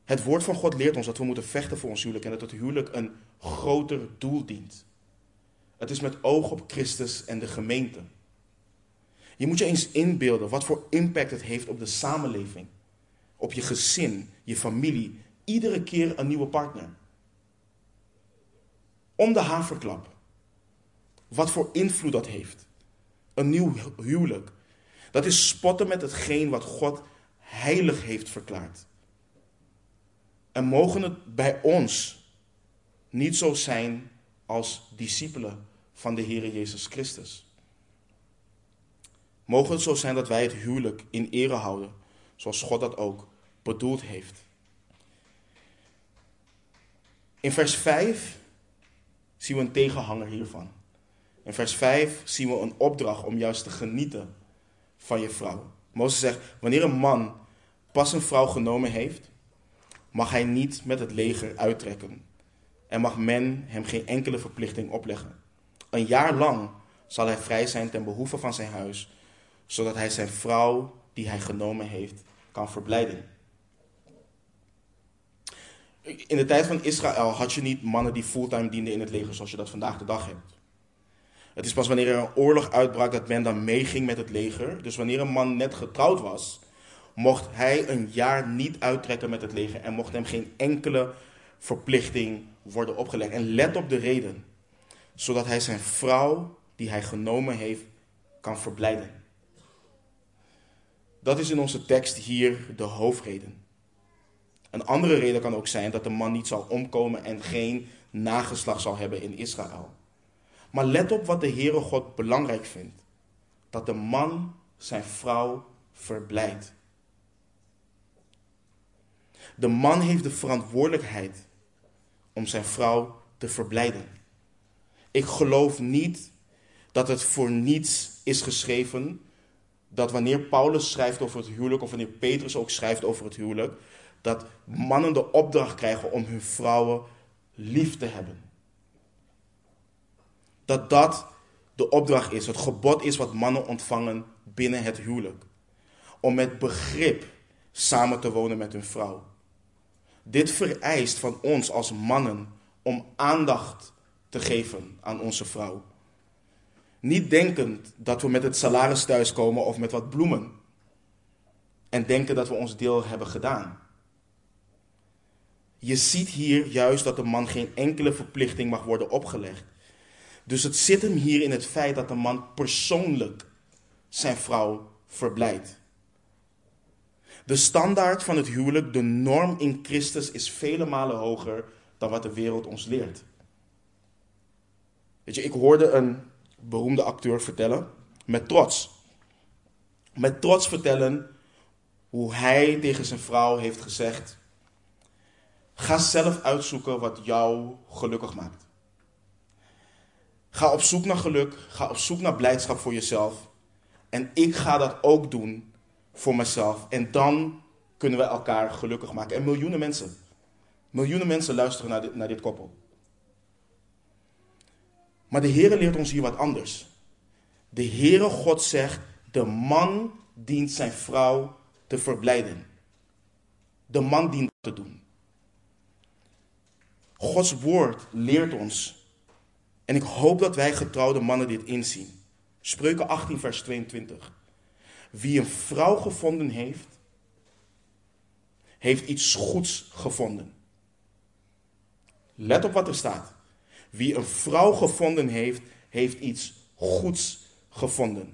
Het woord van God leert ons dat we moeten vechten voor ons huwelijk en dat het huwelijk een groter doel dient. Het is met oog op Christus en de gemeente. Je moet je eens inbeelden wat voor impact het heeft op de samenleving, op je gezin, je familie, iedere keer een nieuwe partner. Om de haverklap. Wat voor invloed dat heeft. Een nieuw huwelijk. Dat is spotten met hetgeen wat God heilig heeft verklaard. En mogen het bij ons niet zo zijn als discipelen van de Heer Jezus Christus. Mogen het zo zijn dat wij het huwelijk in ere houden, zoals God dat ook bedoeld heeft. In vers 5 zien we een tegenhanger hiervan. In vers 5 zien we een opdracht om juist te genieten van je vrouw. Mozes zegt, wanneer een man pas een vrouw genomen heeft, mag hij niet met het leger uittrekken. En mag men hem geen enkele verplichting opleggen. Een jaar lang zal hij vrij zijn ten behoeve van zijn huis, zodat hij zijn vrouw die hij genomen heeft kan verblijden. In de tijd van Israël had je niet mannen die fulltime dienden in het leger zoals je dat vandaag de dag hebt. Het is pas wanneer er een oorlog uitbrak dat men dan meeging met het leger. Dus wanneer een man net getrouwd was, mocht hij een jaar niet uittrekken met het leger en mocht hem geen enkele verplichting worden opgelegd. En let op de reden, zodat hij zijn vrouw die hij genomen heeft kan verblijden. Dat is in onze tekst hier de hoofdreden. Een andere reden kan ook zijn dat de man niet zal omkomen en geen nageslacht zal hebben in Israël. Maar let op wat de Heere God belangrijk vindt. Dat de man zijn vrouw verblijdt. De man heeft de verantwoordelijkheid om zijn vrouw te verblijden. Ik geloof niet dat het voor niets is geschreven dat wanneer Paulus schrijft over het huwelijk, of wanneer Petrus ook schrijft over het huwelijk, dat mannen de opdracht krijgen om hun vrouwen lief te hebben. Dat dat de opdracht is, het gebod is wat mannen ontvangen binnen het huwelijk. Om met begrip samen te wonen met hun vrouw. Dit vereist van ons als mannen om aandacht te geven aan onze vrouw. Niet denkend dat we met het salaris thuiskomen of met wat bloemen. En denken dat we ons deel hebben gedaan. Je ziet hier juist dat de man geen enkele verplichting mag worden opgelegd. Dus het zit hem hier in het feit dat de man persoonlijk zijn vrouw verblijdt. De standaard van het huwelijk, de norm in Christus, is vele malen hoger dan wat de wereld ons leert. Weet je, ik hoorde een beroemde acteur vertellen met trots. Met trots vertellen hoe hij tegen zijn vrouw heeft gezegd: Ga zelf uitzoeken wat jou gelukkig maakt. Ga op zoek naar geluk, ga op zoek naar blijdschap voor jezelf. En ik ga dat ook doen voor mezelf. En dan kunnen we elkaar gelukkig maken. En miljoenen mensen, miljoenen mensen luisteren naar dit, naar dit koppel. Maar de Heere leert ons hier wat anders. De Heere God zegt, de man dient zijn vrouw te verblijden. De man dient dat te doen. Gods woord leert ons. En ik hoop dat wij getrouwde mannen dit inzien. Spreuken 18, vers 22. Wie een vrouw gevonden heeft, heeft iets goeds gevonden. Let op wat er staat. Wie een vrouw gevonden heeft, heeft iets goeds gevonden.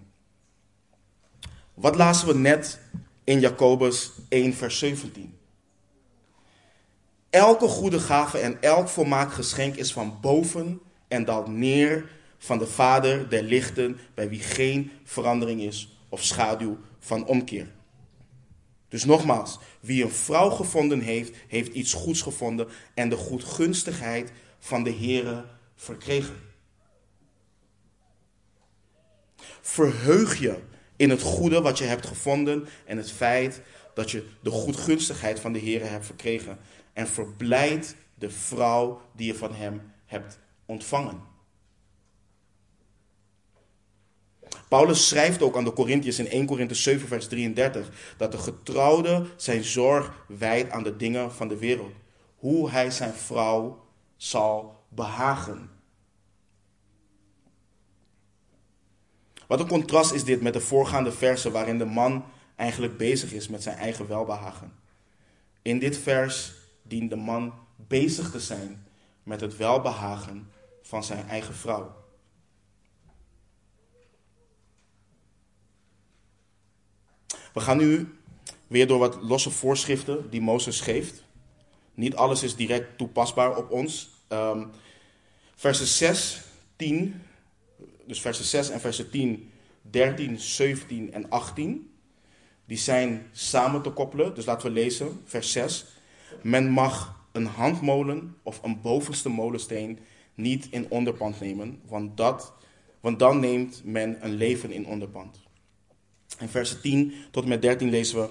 Wat lazen we net in Jacobus 1, vers 17? Elke goede gave en elk volmaakt geschenk is van boven en daalt neer van de Vader der lichten, bij wie geen verandering is of schaduw van omkeer. Dus nogmaals, wie een vrouw gevonden heeft, heeft iets goeds gevonden en de goedgunstigheid van de Heere verkregen. Verheug je in het goede wat je hebt gevonden en het feit dat je de goedgunstigheid van de Heere hebt verkregen. En verblijd de vrouw die je van hem hebt ontvangen. Paulus schrijft ook aan de Corinthiërs in 1 Korinthe 7 vers 33 dat de getrouwde zijn zorg wijdt aan de dingen van de wereld. Hoe hij zijn vrouw zal behagen. Wat een contrast is dit met de voorgaande versen waarin de man eigenlijk bezig is met zijn eigen welbehagen. In dit vers dient de man bezig te zijn met het welbehagen van zijn eigen vrouw. We gaan nu weer door wat losse voorschriften die Mozes geeft. Niet alles is direct toepasbaar op ons. Um, versen 6, 10, dus versen 6 en versen 10, 13, 17 en 18, die zijn samen te koppelen. Dus laten we lezen, vers 6. Men mag een handmolen of een bovenste molensteen niet in onderpand nemen, want, dat, want dan neemt men een leven in onderpand. In versen 10 tot en met 13 lezen we: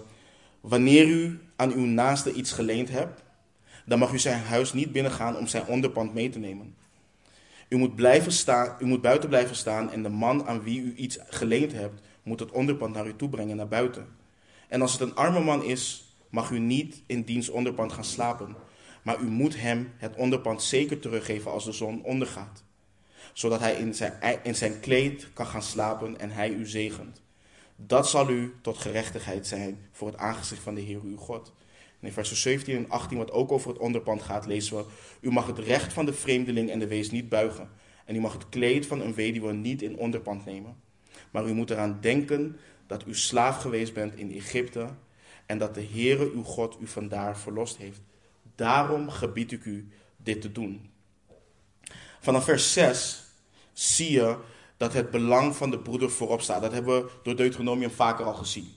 Wanneer u aan uw naaste iets geleend hebt, dan mag u zijn huis niet binnengaan om zijn onderpand mee te nemen. U moet, blijven staan, u moet buiten blijven staan en de man aan wie u iets geleend hebt, moet het onderpand naar u toe brengen naar buiten. En als het een arme man is, mag u niet in diens onderpand gaan slapen, maar u moet hem het onderpand zeker teruggeven als de zon ondergaat. zodat hij in zijn, in zijn kleed kan gaan slapen en hij u zegent. Dat zal u tot gerechtigheid zijn voor het aangezicht van de Heer uw God. En in vers 17 en 18, wat ook over het onderpand gaat, lezen we: U mag het recht van de vreemdeling en de wees niet buigen. En u mag het kleed van een weduwe niet in onderpand nemen. Maar u moet eraan denken dat u slaaf geweest bent in Egypte en dat de Heere uw God u vandaar verlost heeft. Daarom gebied ik u dit te doen. Vanaf vers 6 zie je dat het belang van de broeder voorop staat. Dat hebben we door Deuteronomium vaker al gezien.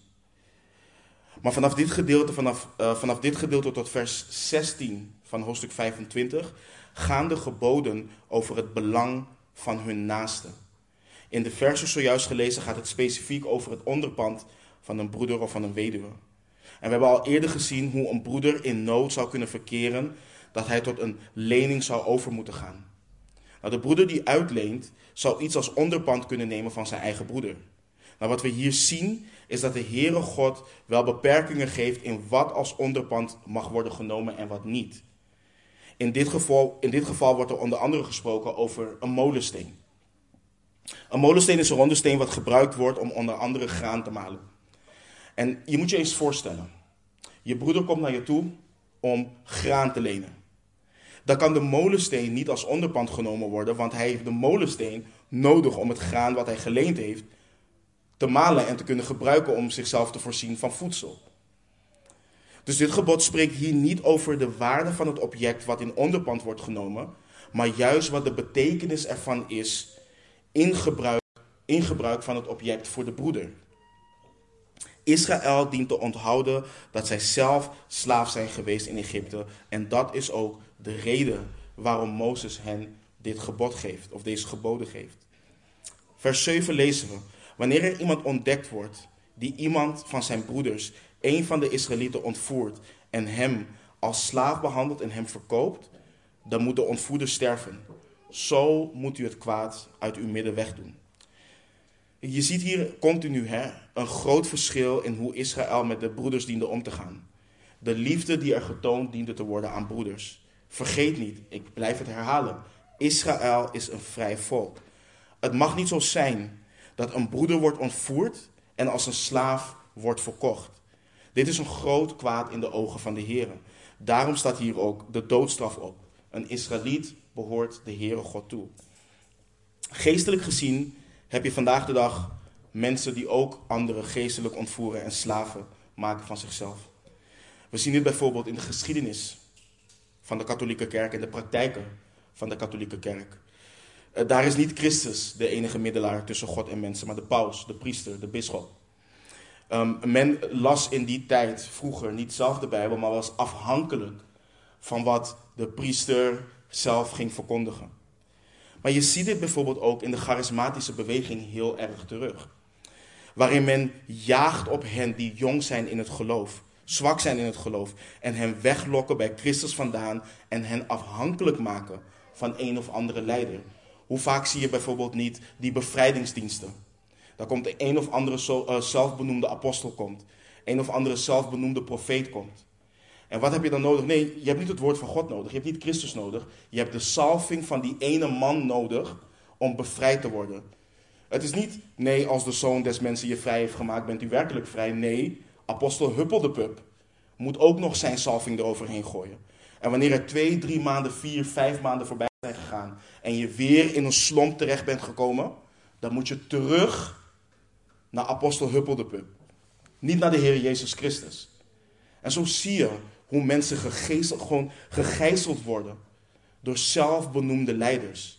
Maar vanaf dit gedeelte, vanaf, uh, vanaf dit gedeelte tot vers 16 van hoofdstuk 25 gaan de geboden over het belang van hun naaste. In de versen zojuist gelezen gaat het specifiek over het onderpand van een broeder of van een weduwe. En we hebben al eerder gezien hoe een broeder in nood zou kunnen verkeren, dat hij tot een lening zou over moeten gaan. Nou, de broeder die uitleent, zou iets als onderpand kunnen nemen van zijn eigen broeder. Nou, wat we hier zien, is dat de Heere God wel beperkingen geeft in wat als onderpand mag worden genomen en wat niet. In dit, geval, in dit geval wordt er onder andere gesproken over een molensteen. Een molensteen is een ronde steen wat gebruikt wordt om onder andere graan te malen. En je moet je eens voorstellen. Je broeder komt naar je toe om graan te lenen. Dan kan de molensteen niet als onderpand genomen worden, want hij heeft de molensteen nodig om het graan wat hij geleend heeft te malen en te kunnen gebruiken om zichzelf te voorzien van voedsel. Dus dit gebod spreekt hier niet over de waarde van het object wat in onderpand wordt genomen, maar juist wat de betekenis ervan is in gebruik, in gebruik van het object voor de broeder. Israël dient te onthouden dat zij zelf slaaf zijn geweest in Egypte. En dat is ook de reden waarom Mozes hen dit gebod geeft, of deze geboden geeft. Vers 7 lezen we. Wanneer er iemand ontdekt wordt die iemand van zijn broeders, een van de Israëlieten, ontvoert en hem als slaaf behandelt en hem verkoopt, dan moet de ontvoerder sterven. Zo moet u het kwaad uit uw midden wegdoen. Je ziet hier continu hè, een groot verschil in hoe Israël met de broeders diende om te gaan. De liefde die er getoond diende te worden aan broeders. Vergeet niet, ik blijf het herhalen. Israël is een vrij volk. Het mag niet zo zijn dat een broeder wordt ontvoerd en als een slaaf wordt verkocht. Dit is een groot kwaad in de ogen van de Heer. Daarom staat hier ook de doodstraf op. Een Israëliet behoort de Heere God toe. Geestelijk gezien heb je vandaag de dag mensen die ook anderen geestelijk ontvoeren en slaven maken van zichzelf. We zien dit bijvoorbeeld in de geschiedenis van de katholieke kerk en de praktijken van de katholieke kerk. Eh, daar is niet Christus de enige middelaar tussen God en mensen, maar de paus, de priester, de bisschop. Um, men las in die tijd vroeger niet zelf de Bijbel, maar was afhankelijk van wat de priester zelf ging verkondigen. Maar je ziet dit bijvoorbeeld ook in de charismatische beweging heel erg terug. Waarin men jaagt op hen die jong zijn in het geloof, zwak zijn in het geloof, en hen weglokken bij Christus vandaan en hen afhankelijk maken van een of andere leider. Hoe vaak zie je bijvoorbeeld niet die bevrijdingsdiensten? Daar komt een, een of andere eh, zelfbenoemde apostel komt, een of andere zelfbenoemde profeet komt. En wat heb je dan nodig? Nee, je hebt niet het woord van God nodig. Je hebt niet Christus nodig. Je hebt de salving van die ene man nodig om bevrijd te worden. Het is niet, nee, als de zoon des mensen je vrij heeft gemaakt, bent u werkelijk vrij. Nee, apostel Huppel de Pup moet ook nog zijn salving eroverheen gooien. En wanneer er twee, drie maanden, vier, vijf maanden voorbij zijn gegaan en je weer in een slomp terecht bent gekomen, dan moet je terug naar apostel Huppel de Pup. Niet naar de Heer Jezus Christus. En zo zie je hoe mensen gewoon gegijzeld worden door zelfbenoemde leiders.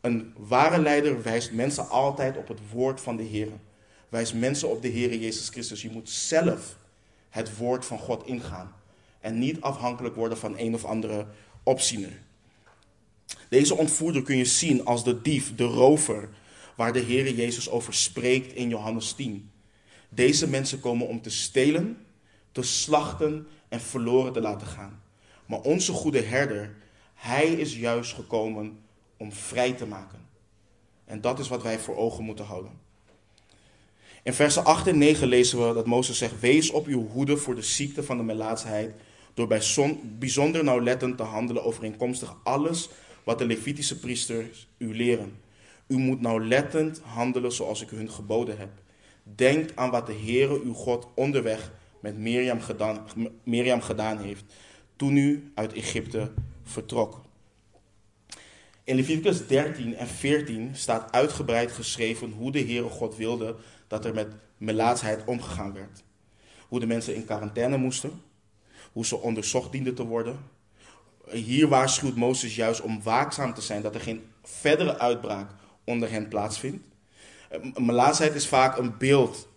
Een ware leider wijst mensen altijd op het woord van de Heer. Wijst mensen op de Heer Jezus Christus. Je moet zelf het woord van God ingaan. En niet afhankelijk worden van een of andere opziener. Deze ontvoerder kun je zien als de dief, de rover, waar de Heer Jezus over spreekt in Johannes 10. Deze mensen komen om te stelen, te slachten en verloren te laten gaan. Maar onze goede herder, hij is juist gekomen om vrij te maken. En dat is wat wij voor ogen moeten houden. In versen 8 en 9 lezen we dat Mozes zegt: Wees op uw hoede voor de ziekte van de melaatsheid, door bij bijzonder nauwlettend te handelen overeenkomstig alles wat de Levitische priesters u leren. U moet nauwlettend handelen zoals ik hun geboden heb. Denk aan wat de Heere uw God onderweg met Mirjam gedaan, gedaan heeft toen u uit Egypte vertrok. In Leviticus 13 en 14 staat uitgebreid geschreven hoe de Heere God wilde dat er met melaatsheid omgegaan werd. Hoe de mensen in quarantaine moesten, hoe ze onderzocht dienden te worden. Hier waarschuwt Mozes juist om waakzaam te zijn dat er geen verdere uitbraak onder hen plaatsvindt. Melaatsheid is vaak een beeld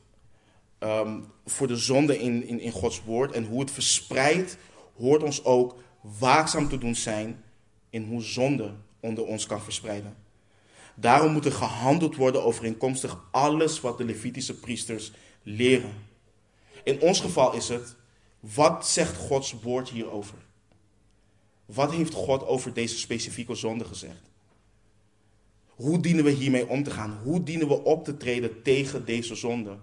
ehm, voor de zonde in, in, in Gods woord en hoe het verspreidt, hoort ons ook waakzaam te doen zijn in hoe zonde onder ons kan verspreiden. Daarom moet er gehandeld worden overeenkomstig alles wat de Levitische priesters leren. In ons geval is het, wat zegt Gods woord hierover? Wat heeft God over deze specifieke zonde gezegd? Hoe dienen we hiermee om te gaan? Hoe dienen we op te treden tegen deze zonde?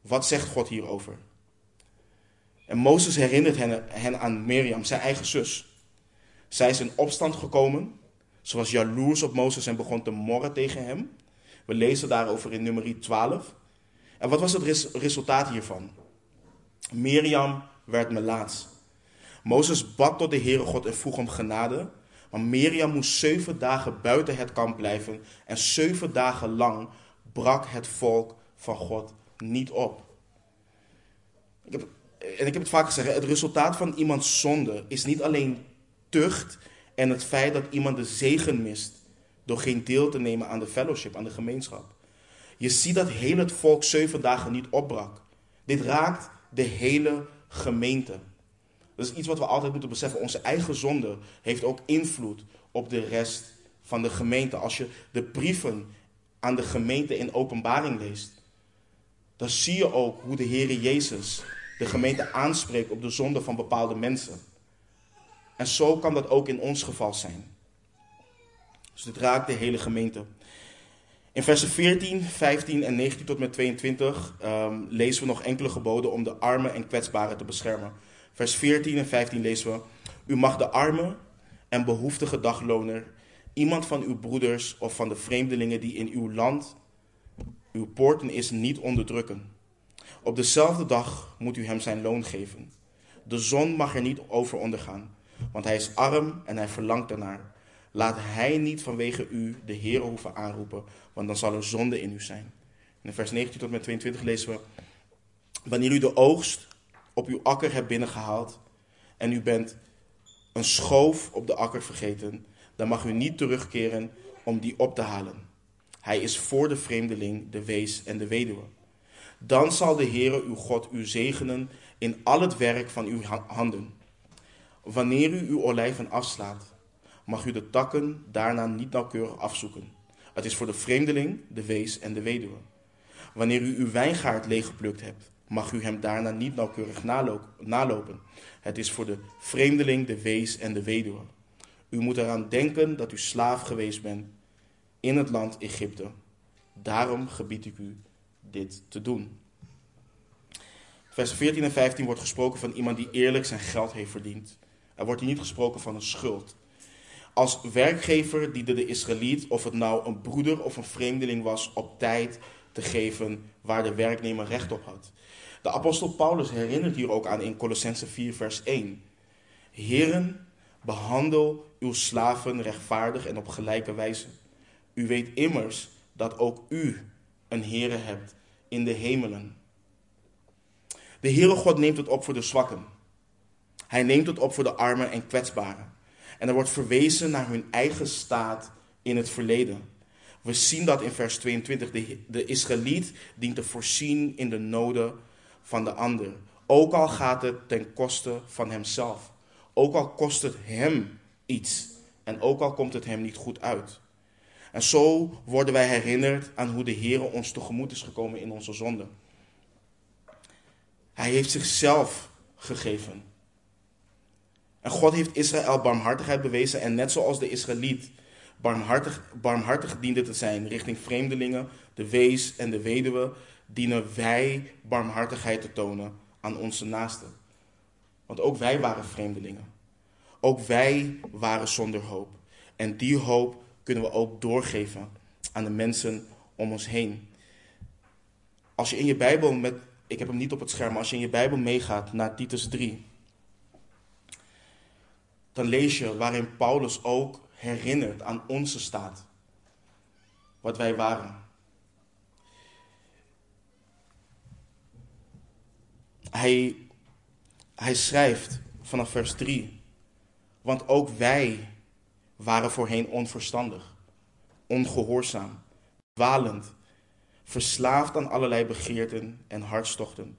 Wat zegt God hierover? En Mozes herinnert hen, aan Mirjam, zijn eigen zus. Zij is in opstand gekomen ze was jaloers op Mozes en begon te morren tegen hem. We lezen daarover in nummer 12. En wat was het resultaat hiervan? Mirjam werd melaats. Mozes bad tot de Heere God en vroeg om genade. Maar Mirjam moest zeven dagen buiten het kamp blijven. En zeven dagen lang brak het volk van God niet op. Ik heb, en ik heb het vaak gezegd: het resultaat van iemands zonde is niet alleen tucht en het feit dat iemand de zegen mist door geen deel te nemen aan de fellowship, aan de gemeenschap. Je ziet dat heel het volk zeven dagen niet opbrak. Dit raakt de hele gemeente. Dat is iets wat we altijd moeten beseffen. Onze eigen zonde heeft ook invloed op de rest van de gemeente. Als je de brieven aan de gemeente in openbaring leest, dan zie je ook hoe de Heer Jezus de gemeente aanspreekt op de zonde van bepaalde mensen. En zo kan dat ook in ons geval zijn. Dus dit raakt de hele gemeente. In versen 14, 15 en 19 tot met 22 ehm, lezen we nog enkele geboden om de armen en kwetsbaren te beschermen. Vers 14 en 15 lezen we: U mag de arme en behoeftige dagloner, iemand van uw broeders of van de vreemdelingen die in uw land, uw poorten is, niet onderdrukken. Op dezelfde dag moet u hem zijn loon geven. De zon mag er niet over ondergaan want hij is arm en hij verlangt ernaar. Laat hij niet vanwege u de Heer hoeven aanroepen, want dan zal er zonde in u zijn. In vers 19 tot met 22 lezen we: Wanneer u de oogst op uw akker hebt binnengehaald en u bent een schoof op de akker vergeten, dan mag u niet terugkeren om die op te halen. Hij is voor de vreemdeling, de wees en de weduwe. Dan zal de Heere uw God u zegenen in al het werk van uw handen. Wanneer u uw olijven afslaat, mag u de takken daarna niet nauwkeurig afzoeken. Het is voor de vreemdeling, de wees en de weduwe. Wanneer u uw wijngaard leeggeplukt hebt, mag u hem daarna niet nauwkeurig nalopen. Het is voor de vreemdeling, de wees en de weduwe. U moet eraan denken dat u slaaf geweest bent in het land Egypte. Daarom gebied ik u dit te doen. Vers 14 en 15 wordt gesproken van iemand die eerlijk zijn geld heeft verdiend. Er wordt hier niet gesproken van een schuld. Als werkgever diende de Israëliet, of het nou een broeder of een vreemdeling was, op tijd te geven waar de werknemer recht op had. De apostel Paulus herinnert hier ook aan in Colossense 4, vers 1. Heren, behandel uw slaven rechtvaardig en op gelijke wijze. U weet immers dat ook u een Heere hebt in de hemelen. De Heere God neemt het op voor de zwakken. Hij neemt het op voor de armen en kwetsbaren. En er wordt verwezen naar hun eigen staat in het verleden. We zien dat in vers 22. De, de Israëliet dient te voorzien in de noden van de ander. Ook al gaat het ten koste van hemzelf. Ook al kost het hem iets. En ook al komt het hem niet goed uit. En zo worden wij herinnerd aan hoe de Heer ons tegemoet is gekomen in onze zonde. Hij heeft zichzelf gegeven. En God heeft Israël barmhartigheid bewezen en net zoals de Israëliet barmhartig, barmhartig diende te zijn richting vreemdelingen, de wees en de weduwe, dienen wij barmhartigheid te tonen aan onze naasten. Want ook wij waren vreemdelingen. Ook wij waren zonder hoop. En die hoop kunnen we ook doorgeven aan de mensen om ons heen. Als je in je Bijbel met, ik heb hem niet op het scherm, maar als je in je Bijbel meegaat naar Titus 3, dan lees je waarin Paulus ook herinnert aan onze staat. Wat wij waren. Hij, hij schrijft vanaf vers 3. Want ook wij waren voorheen onverstandig, ongehoorzaam, dwalend, verslaafd aan allerlei begeerten en hartstochten,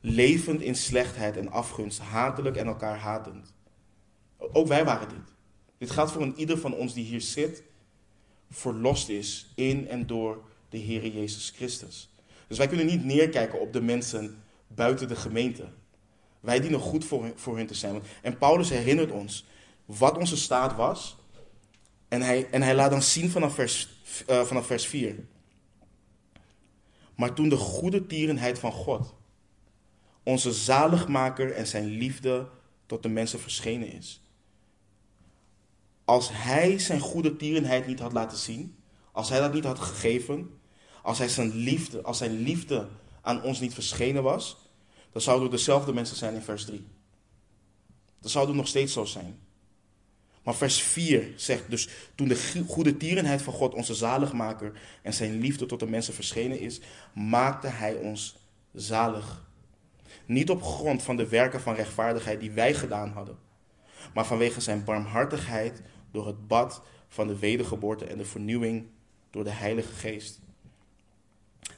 levend in slechtheid en afgunst, hatelijk en elkaar hatend. Ook wij waren dit. Dit gaat voor een ieder van ons die hier zit, verlost is in en door de Heer Jezus Christus. Dus wij kunnen niet neerkijken op de mensen buiten de gemeente. Wij dienen goed voor, voor hun te zijn. En Paulus herinnert ons wat onze staat was. En hij, en hij laat dan zien vanaf vers, uh, vanaf vers 4. Maar toen de goede tierenheid van God, onze zaligmaker en zijn liefde tot de mensen verschenen is. Als hij zijn goede tierenheid niet had laten zien, als hij dat niet had gegeven, als hij zijn liefde, als zijn liefde aan ons niet verschenen was, dan zouden we dezelfde mensen zijn in vers 3. Dan zouden we nog steeds zo zijn. Maar vers 4 zegt dus, toen de goede tierenheid van God, onze zaligmaker en zijn liefde tot de mensen verschenen is, maakte hij ons zalig. Niet op grond van de werken van rechtvaardigheid die wij gedaan hadden, maar vanwege zijn barmhartigheid door het bad van de wedergeboorte en de vernieuwing door de Heilige Geest.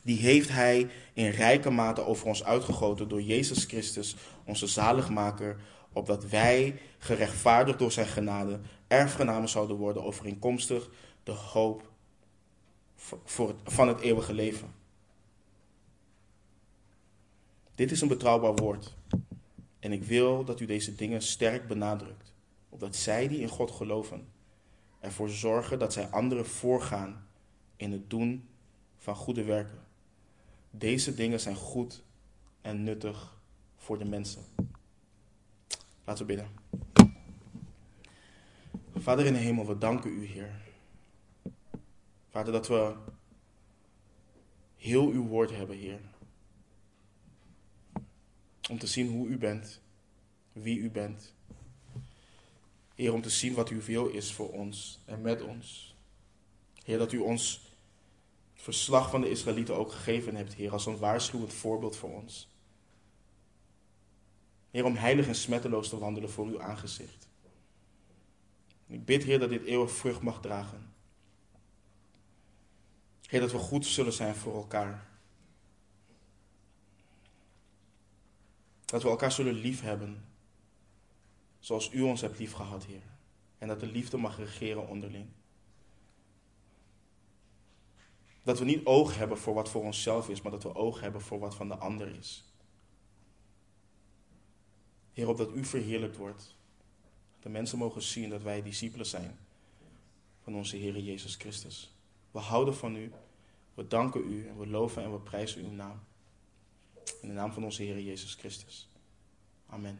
Die heeft Hij in rijke mate over ons uitgegoten door Jezus Christus, onze zaligmaker, opdat wij, gerechtvaardigd door Zijn genade, erfgenamen zouden worden overeenkomstig de hoop van het eeuwige leven. Dit is een betrouwbaar woord. En ik wil dat u deze dingen sterk benadrukt, opdat zij die in God geloven ervoor zorgen dat zij anderen voorgaan in het doen van goede werken. Deze dingen zijn goed en nuttig voor de mensen. Laten we bidden. Vader in de hemel, we danken u, Heer. Vader, dat we heel uw woord hebben, Heer. Om te zien hoe u bent, wie u bent. Heer, om te zien wat uw wil is voor ons en met ons. Heer, dat u ons het verslag van de Israëlieten ook gegeven hebt, Heer, als een waarschuwend voorbeeld voor ons. Heer, om heilig en smetteloos te wandelen voor uw aangezicht. Ik bid, Heer, dat dit eeuwig vrucht mag dragen. Heer, dat we goed zullen zijn voor elkaar. Dat we elkaar zullen lief hebben zoals u ons hebt lief gehad, Heer. En dat de liefde mag regeren onderling. Dat we niet oog hebben voor wat voor onszelf is, maar dat we oog hebben voor wat van de ander is. Heer, opdat u verheerlijkt wordt. Dat de mensen mogen zien dat wij discipelen zijn van onze Heer Jezus Christus. We houden van u, we danken u en we loven en we prijzen uw naam. In de naam van onze Heer Jezus Christus. Amen.